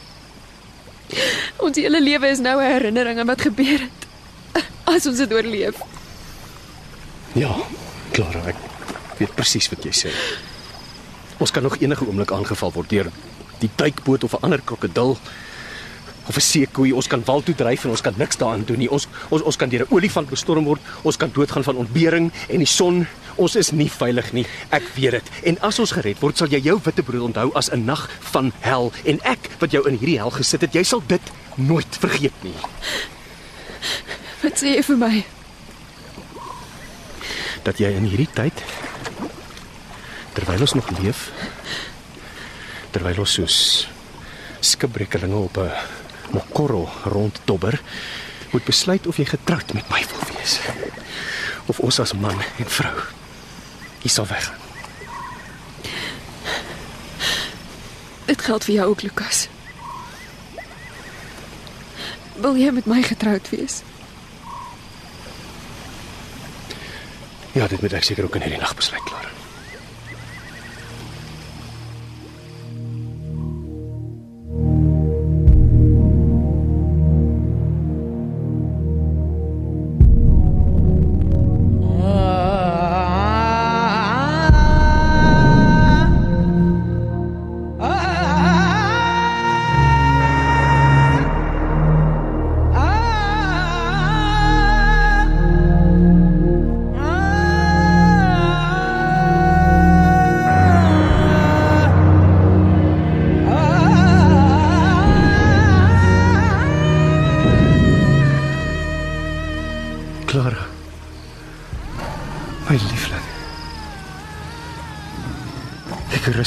Ons hele lewe is nou 'n herinnering aan wat gebeur het. As ons dit oorleef. Ja, Clara, ek weet presies wat jy sê. Ons kan nog enige oomblik aangeval word deur die duikboot of 'n ander krokodil of 'n seekoei. Ons kan wal toe dryf en ons kan niks daaraan doen nie. Ons ons ons kan deur 'n olifant bestorm word. Ons kan doodgaan van ontbering en die son. Ons is nie veilig nie. Ek weet dit. En as ons gered word, sal jy jou witbrood onthou as 'n nag van hel en ek wat jou in hierdie hel gesit het, jy sal dit nooit vergeet nie. Wat sê jy vir my? Dat jy in hierdie tyd terwyl ons nog leef, terwyl ons soos skipbrekelinge op 'n mokorro ronddobber, moet besluit of jy getroud met my wil wees. Of ons as man en vrou hier sal weggaan. Dit geld vir jou ook, Lukas. Wil jy met my getroud wees? Ja, dit moet ek seker ook in hierdie nag besluit klaar.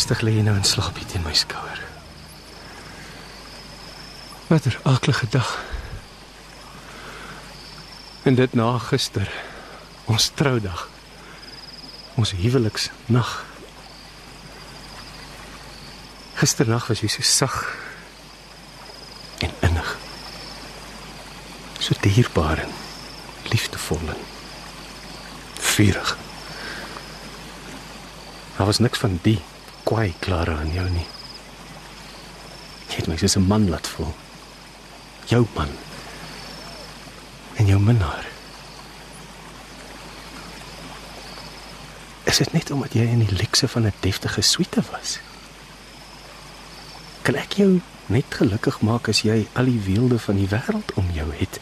Rustig lê nou in slaap hier teen my skouer. Wat 'n aaklige dag. En dit na gister, ons troudag. Ons huweliksnag. Gisternag was jy so sag en innig. So dierbaar en liefdevol en vurig. Daar was niks van die kwaai klare aan jou nie. Jy het my soos 'n man laat voel. Jou man. En jou minnaar. Is dit net omdat jy in die lekse van 'n deftige suite was? Kan ek jou net gelukkig maak as jy al die weelde van die wêreld om jou het?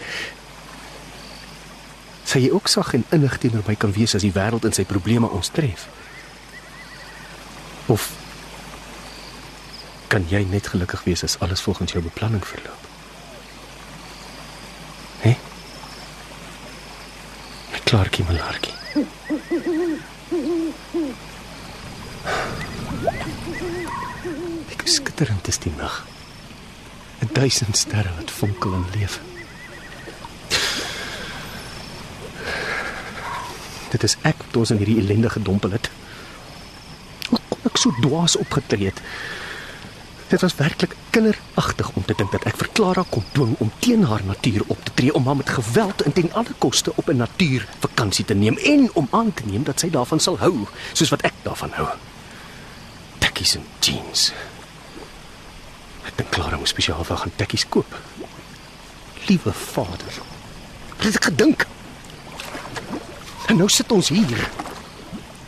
Sal jy ook sag en innig teenoor my kan wees as die wêreld in sy probleme ons tref? Of kan jy net gelukkig wees as alles volgens jou beplanning verloop? Hè? My klaartjie, my laartjie. Ek skitterend is die nag. 'n Duisend sterre wat fonkel en leef. Dit is ek wat ons in hierdie ellende gedompel het. So dwaas opgetree het? Dit was werklik kinderagtig om te dink dat ek vir Clara kon dwing om teen haar natuur op te tree, om haar met geweld en ten alle koste op 'n natuurvakansie te neem en om aan te neem dat sy daarvan sal hou, soos wat ek daarvan hou. Tekkies en jeans. Ek dink Clara moes spesiaal vir gaan tekkies koop. Liewe Vader. Het ek gedink? En nou sit ons hier.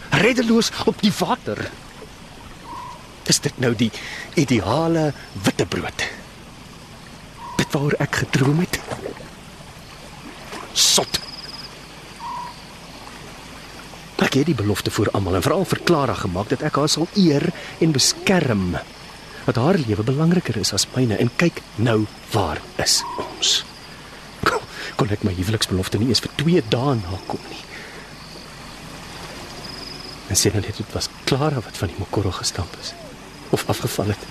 Reddeloos op die water. Is dit nou die ideale witbrood? Dit waaroor ek gedroom het. Sot. Ek het die belofte vir almal en veral vir Clara gemaak dat ek haar sal eer en beskerm. Dat haar lewe belangriker is as myne en kyk nou waar is ons. Kon ek my huweliksbelofte nie eens vir 2 dae nakom nie. En sê net dit was Clara wat van die mokorro gestamp is of afgeval het.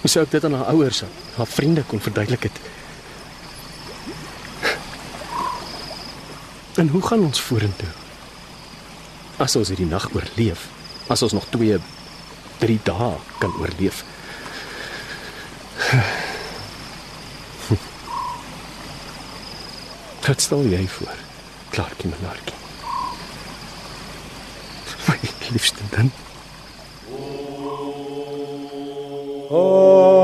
Hoe sou ek dit aan haar ouers, haar vriende kon verduidelik het? En hoe gaan ons vorentoe? As ons hierdie nag oorleef, as ons nog 2 3 dae kan oorleef. Wat stel jy voor? Klaartjie. My liefste ding. Lukas.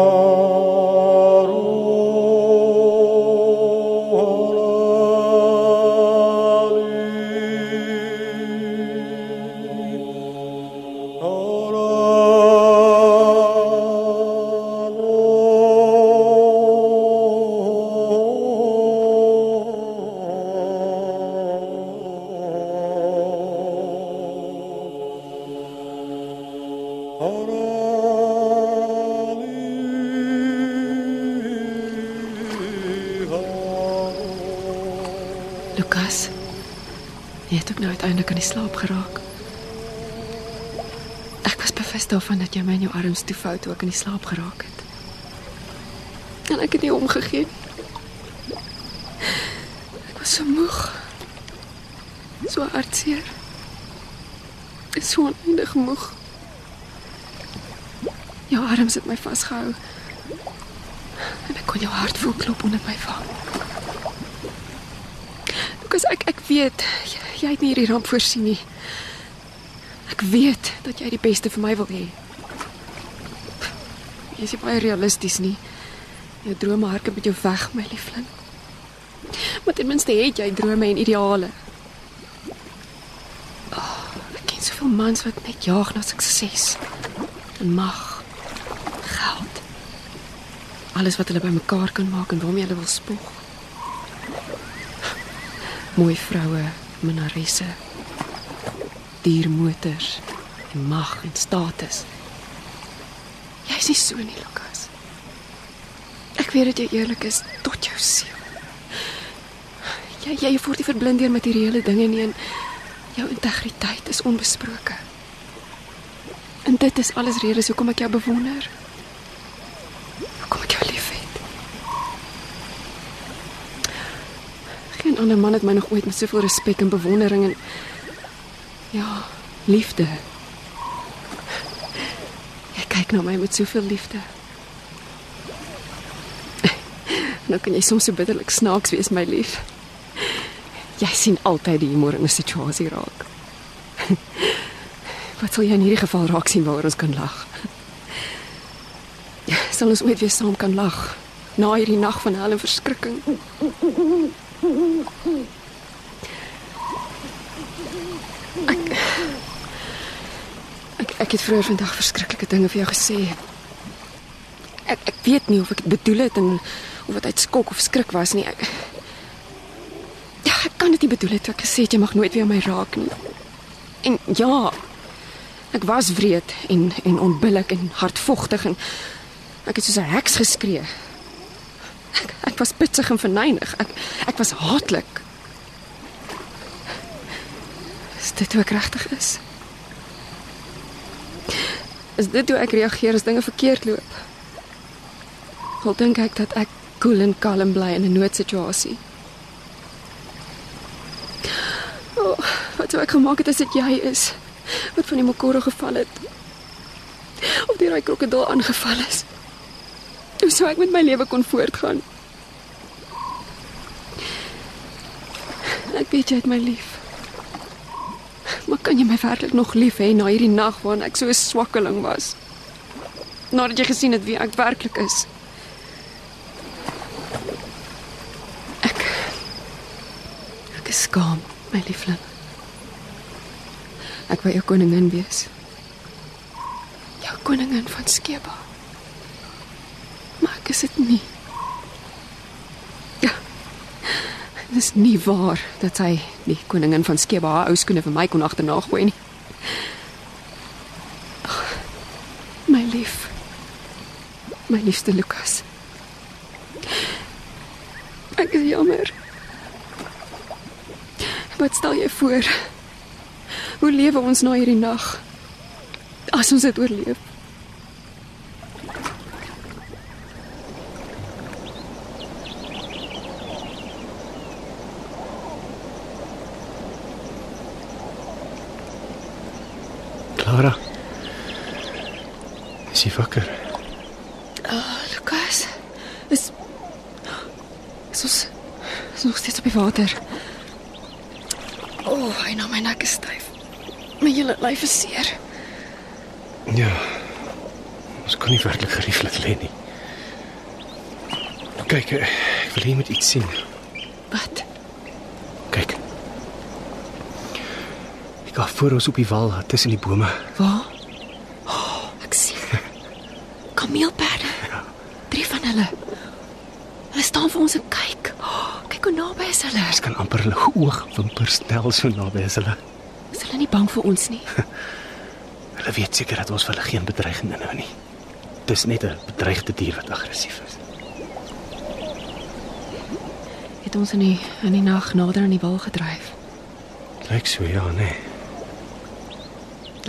Dat jy my in jou arms toe vou toe ek in die slaap geraak het. En ek het nie omgegee nie. Ek was so moeg. So hartseer. So oneindig moeg. Jou arms het my vasgehou. En ek kon jou hart voel klop onder my wang. Lukas, ek ek weet jy, jy het nie hierdie ramp voorsien nie. Ek weet dat jy die beste vir my wil hê. Jy nie baie realisties nie. Jou drome hardloop met jou weg, my liefling. Maar ten minste het jy drome en ideale. Oh, ek ken soveel mans wat net jaag na sukses en mag, geld. Alles wat hulle bymekaar kan maak en waarmee hulle wil spog. Mooi vroue, minnaresse, diermotors en mag en status. Jy's nie so nie, Lukas. Ek weet dat jy eerlik is tot jou siel. Jy jy word nie verblind deur materiële dinge nie en jou integriteit is onbesproke. En dit is alles redes hoekom ek jou bewonder. Hoekom ek jou liefhet. Geen ander man het my nog ooit met soveel respek en bewondering en ja, liefde. Na my met soveel liefde. Nou kan jy soms so bitterlik snaaks wees, my lief. Jy sien altyd die humor in 'n situasie raak. Wat sal jy in hierdie geval raak sien waaroor ons kan lag? Sal ons ooit weer saam kan lag na hierdie nag van hel en verskrikking? Ek het vroeër vandag verskriklike dinge vir jou gesê. Ek ek weet nie of ek dit bedoel het en of dit uit skok of skrik was nie. Ek Ja, ek kan dit nie bedoel het toe ek gesê het jy mag nooit weer my raak nie. En ja, ek was wreed en en onbillik en hardvogtig en ek het soos 'n heks geskree. Ek, ek was pitsig en verneig. Ek ek was haatlik. Is dit hoe ek regtig is? Is dit hoe ek reageer as dinge verkeerd loop? Al dink ek dat ek koel en kalm bly in 'n noodsituasie. Oh, wat sou ek gemaak het as dit jy is wat van die mokoro geval het? Of deur daai krokodil aangeval is? Hoe sou ek met my lewe kon voortgaan? Ek weet jy het my lief. Maar kan jy my werklik nog lief hê na hierdie nag waarin ek so 'n swakkeling was? Nadat jy gesien het wie ek werklik is. Ek Ek is skaam, my liefling. Ek wou jou koningin wees. Jou koningin van Skeba. Maar ek is dit nie. Ja. Dit is nie waar dat sy die koningin van Skeba haar ou skoene vir my kon agterna gooi nie. Ag, My lief. My liefste Lukas. Ek is jammer. Wat stel jy voor? Hoe lewe ons na hierdie nag? As ons dit oorleef. Clara. Is jy wakker? Oh, Lukas. Is is ons is nog steeds op die water. O, oh, hy na my nek is styf. My hele lyf is seer. Ja. Ons kan nie werklik gerieflik lê nie. Kyk, eh, ek wil hê jy moet iets sien. Wat? Kyk. Ek gaan voor ons op die wal tussen die bome. Waar? Oh, ek sien. Kameelperde. Ja. Drie van hulle. Hulle staan vir ons en kyk. Oh, kyk hoe naby is hulle. Hulle oogwimpers tel so naby is hulle. Is hulle nie bang vir ons nie? Hulle weet seker dat ons vir hulle geen bedreiging inhou nie. Dis net 'n bedreigde dier wat aggressief is. Het ons in die in die nag nader aan die wal gedryf. Lyk so ja, nee.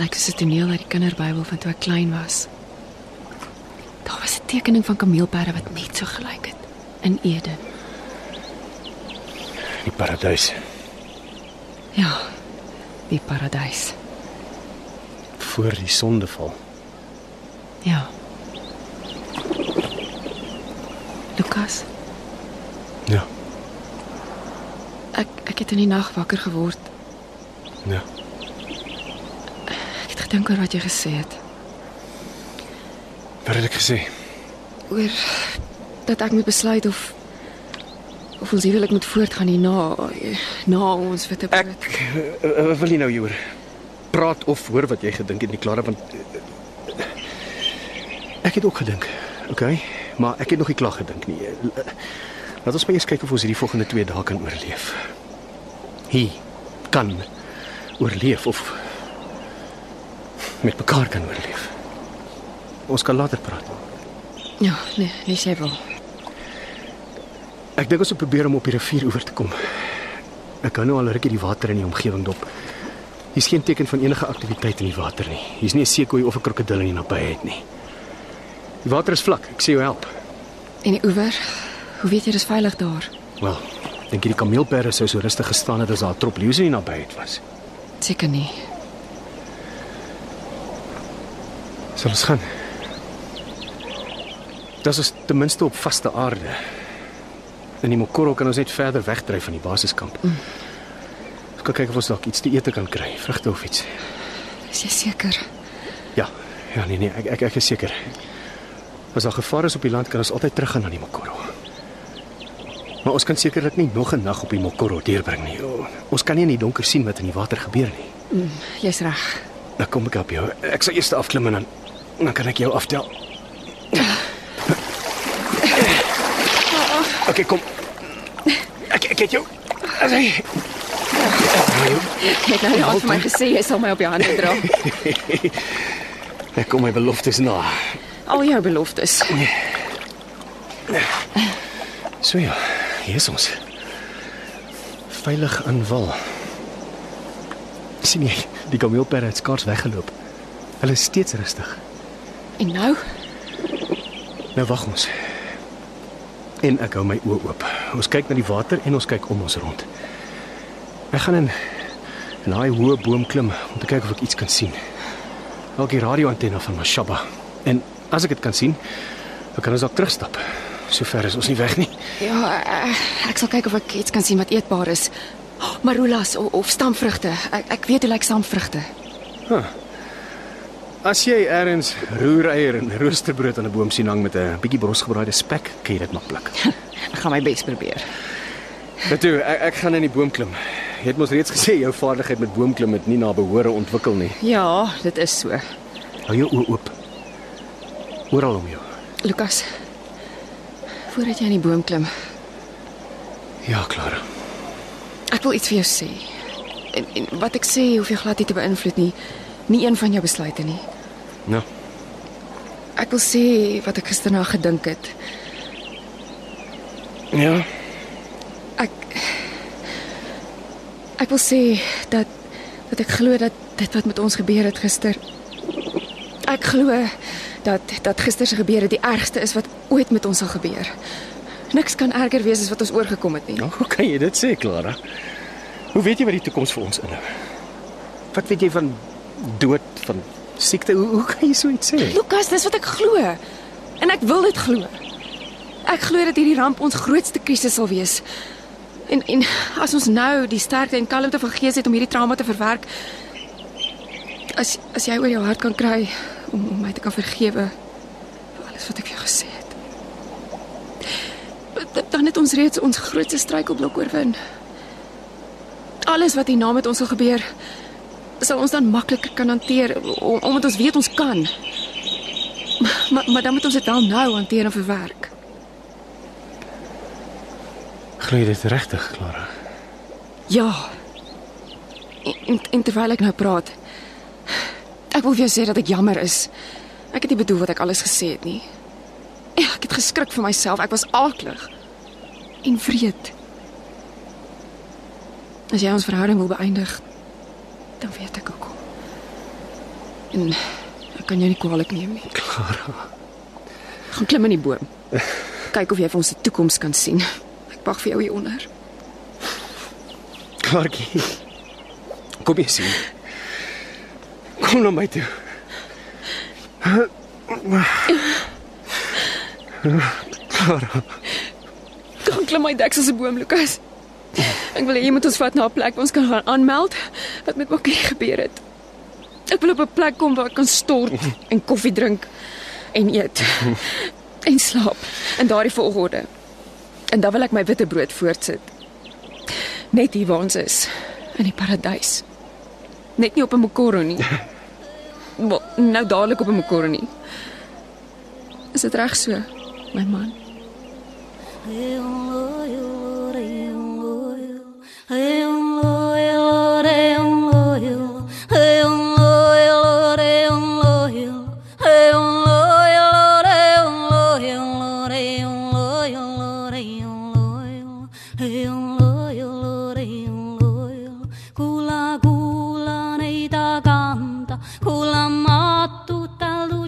Lyk soos 'n toneel uit die kinderbybel van toe ek klein was. Daar was 'n tekening van kameelperde wat net so gelyk het in Eden. Die paradys. Ja. Die paradys. voor die sondeval. Ja. Lukas, Ja. ek ek het in die nag wakker geword. Ja. Ek het gedink oor wat jy gesê het. Wat het ek gesê? Oor dat ek moet besluit of of ons huwelik moet voortgaan hierna na ons witte Ek brood. uh, uh, wil nie nou hieroor praat of hoor wat jy gedink het nie, Clara, want uh, ek het ook gedink. Okay, maar ek het nog nie klaar gedink nie. Laat ons maar eers kyk of ons hierdie volgende 2 dae kan oorleef. Hier kan oorleef of met mekaar kan oorleef. Ons kan later praat. Ja, nee, nee, jy wil. Ek dink ons moet probeer om op die rivier oor te kom. Ek kan nou al rukkie die water in die omgewing dop. Hier's geen teken van enige aktiwiteit in die water nie. Hier's nie 'n seekoei of 'n krokodil in die nabyheid nie. Die water is vlak. Ek sê jou help. En die oewer? Hoe weet jy dis veilig daar? Wel, dink jy die kameelperde sou so rustig gestaan het as daar 'n trop leeu's in die nabyheid was? Seker nie. Sal ons gaan? Dit is ten minste op vaste aarde. In die Mokoro kan ons net verder wegdryf van die basiskamp. Mm. Ons kan kyk of ons dalk iets te eet kan kry, vrugte of iets. Is jy seker? Ja, ja nee nee, ek ek, ek is seker. As daar gevaar is op die land kan ons altyd teruggaan na die Mokoro. Maar ons kan sekerlik nie nog 'n nag op die Mokoro deurbring nie. Ons kan nie in die donker sien wat in die water gebeur nie. Mm, Jy's reg. Nou kom ek help jou. Ek sal eers afklim en dan dan kan ek jou aftel. Okay, kom. Ek ek het jou. Asai. Jy het nou al vir my gesê jy sal my op jou hande dra. Ek kom my beloftes na. Al jou beloftes. So ja, hier is ons. Veilig aan wal. sien jy, die kameelperde het skaars weggeloop. Hulle is steeds rustig. En nou? Nou wag ons. En ek hou my oë oop. Ons kyk na die water en ons kyk om ons rond. Ek gaan in in daai hoë boom klim om te kyk of ek iets kan sien. Dalk die radioantenne van Mashaba. En as ek dit kan sien, dan kan ons dalk terugstap. Sover is ons nie weg nie. Ja, eh, ek sal kyk of ek iets kan sien wat eetbaar is. Oh, Marulas of, of stamvrugte. Ek ek weet hoe lyk stamvrugte. As jy eers roereier en roosterbrood aan 'n boom sien hang met 'n bietjie brosgebraaide spek, kan jy dit maar pluk. Ek gaan my bes probeer. Maar toe, ek, ek gaan in die boom klim. Jy het mos reeds gesê jou vaardigheid met boomklim het nie na behore ontwikkel nie. Ja, dit is so. Hou jou oë oop. Oral om jou. Lukas. Voordat jy in die boom klim, Ja, Clara. ek wil iets vir jou sê. En, en wat ek sê hoef jou glad nie te beïnvloed nie. Nie een van jou besluite nie. Nou, Ek wil sê wat ek gisternag gedink het. ja. Ek Ek wil sê dat dat ek glo dat dit wat met ons gebeur het gister Ek glo dat dat gister se gebeure die ergste is wat ooit met ons sal gebeur. Niks kan erger wees as wat ons oorgekom het nie. Nou, hoe kan jy dit sê, Clara? Hoe weet jy wat die toekoms vir ons inhou? Wat weet jy van dood, van siekte? Hoe, hoe kan jy so iets sê? Lukas, dis wat ek glo. En ek wil dit glo. Ek glo dat hierdie ramp ons grootste krisis sal wees. En en as ons nou die sterkte en kalmte van gees het om hierdie trauma te verwerk, as as jy oor jou hart kan kry om, om my te kan vergewe vir alles wat ek vir jou gesê het. d- Dan het ons reeds ons grootste struikelblok oorwin. Alles wat hierna met ons sal gebeur, sal ons dan makliker kan hanteer om- omdat ons weet ons kan. Maar, maar, dan moet ons dit wel nou hanteer en verwerk. Glo jy dit regtig, Clara? Ja. En, en, en terwyl ek nou praat, ek wil vir jou sê dat ek jammer is. Ek het nie bedoel wat ek alles gesê het nie. Ja, ek het geskrik vir myself. Ek was aaklig en wreed. As jy ons verhouding wil beëindig, dan weet ek hoekom. En ek kan jou nie kwaadlik neem nie. Clara. Gaan klim in die boom. Kyk of jy vir ons 'n toekoms kan sien. Ek wag vir jou hier onder. Klaartjie. Kom jy sien. Kom na my toe. Clara. Kom klim my deksel se boom, Lukas. Ek wil hê jy moet ons vat na 'n plek waar ons kan gaan aanmeld wat met Makkie gebeur het. Ek wil op 'n plek kom waar ek kan stort en koffie drink en eet en slaap in daardie volgorde. En dan wil ek my witbrood voortsit. Net hier waar ons is in die paradys. Net nie op 'n mokoro nie. Wel, nou dadelik op 'n mokoro nie. Is dit reg so, my man?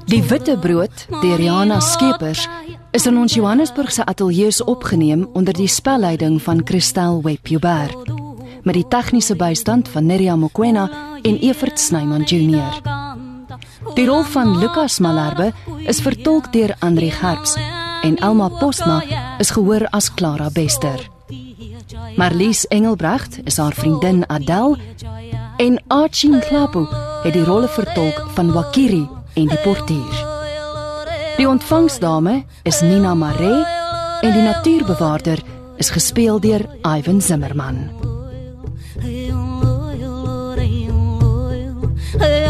Die witte brood deur Jana Skeepers is in ons Johannesburg se ateljee opgeneem onder die spelleiding van Christel Webber met die tegniese bystand van Neriya Mokoena en Evert Snyman Junior. Die rol van Lukas Malherbe is vertolk deur Andri Gerbs en Elma Postma is gehoor as Clara Bester. Marlies Engelbrecht is haar vriendin Adel en Archie Klapu het die rolle vertolk van Wakiri en die portier. Die ontvangsdame is Nina Mare en die natuurbewaarder is gespeel deur Ivan Zimmerman. Chapaino,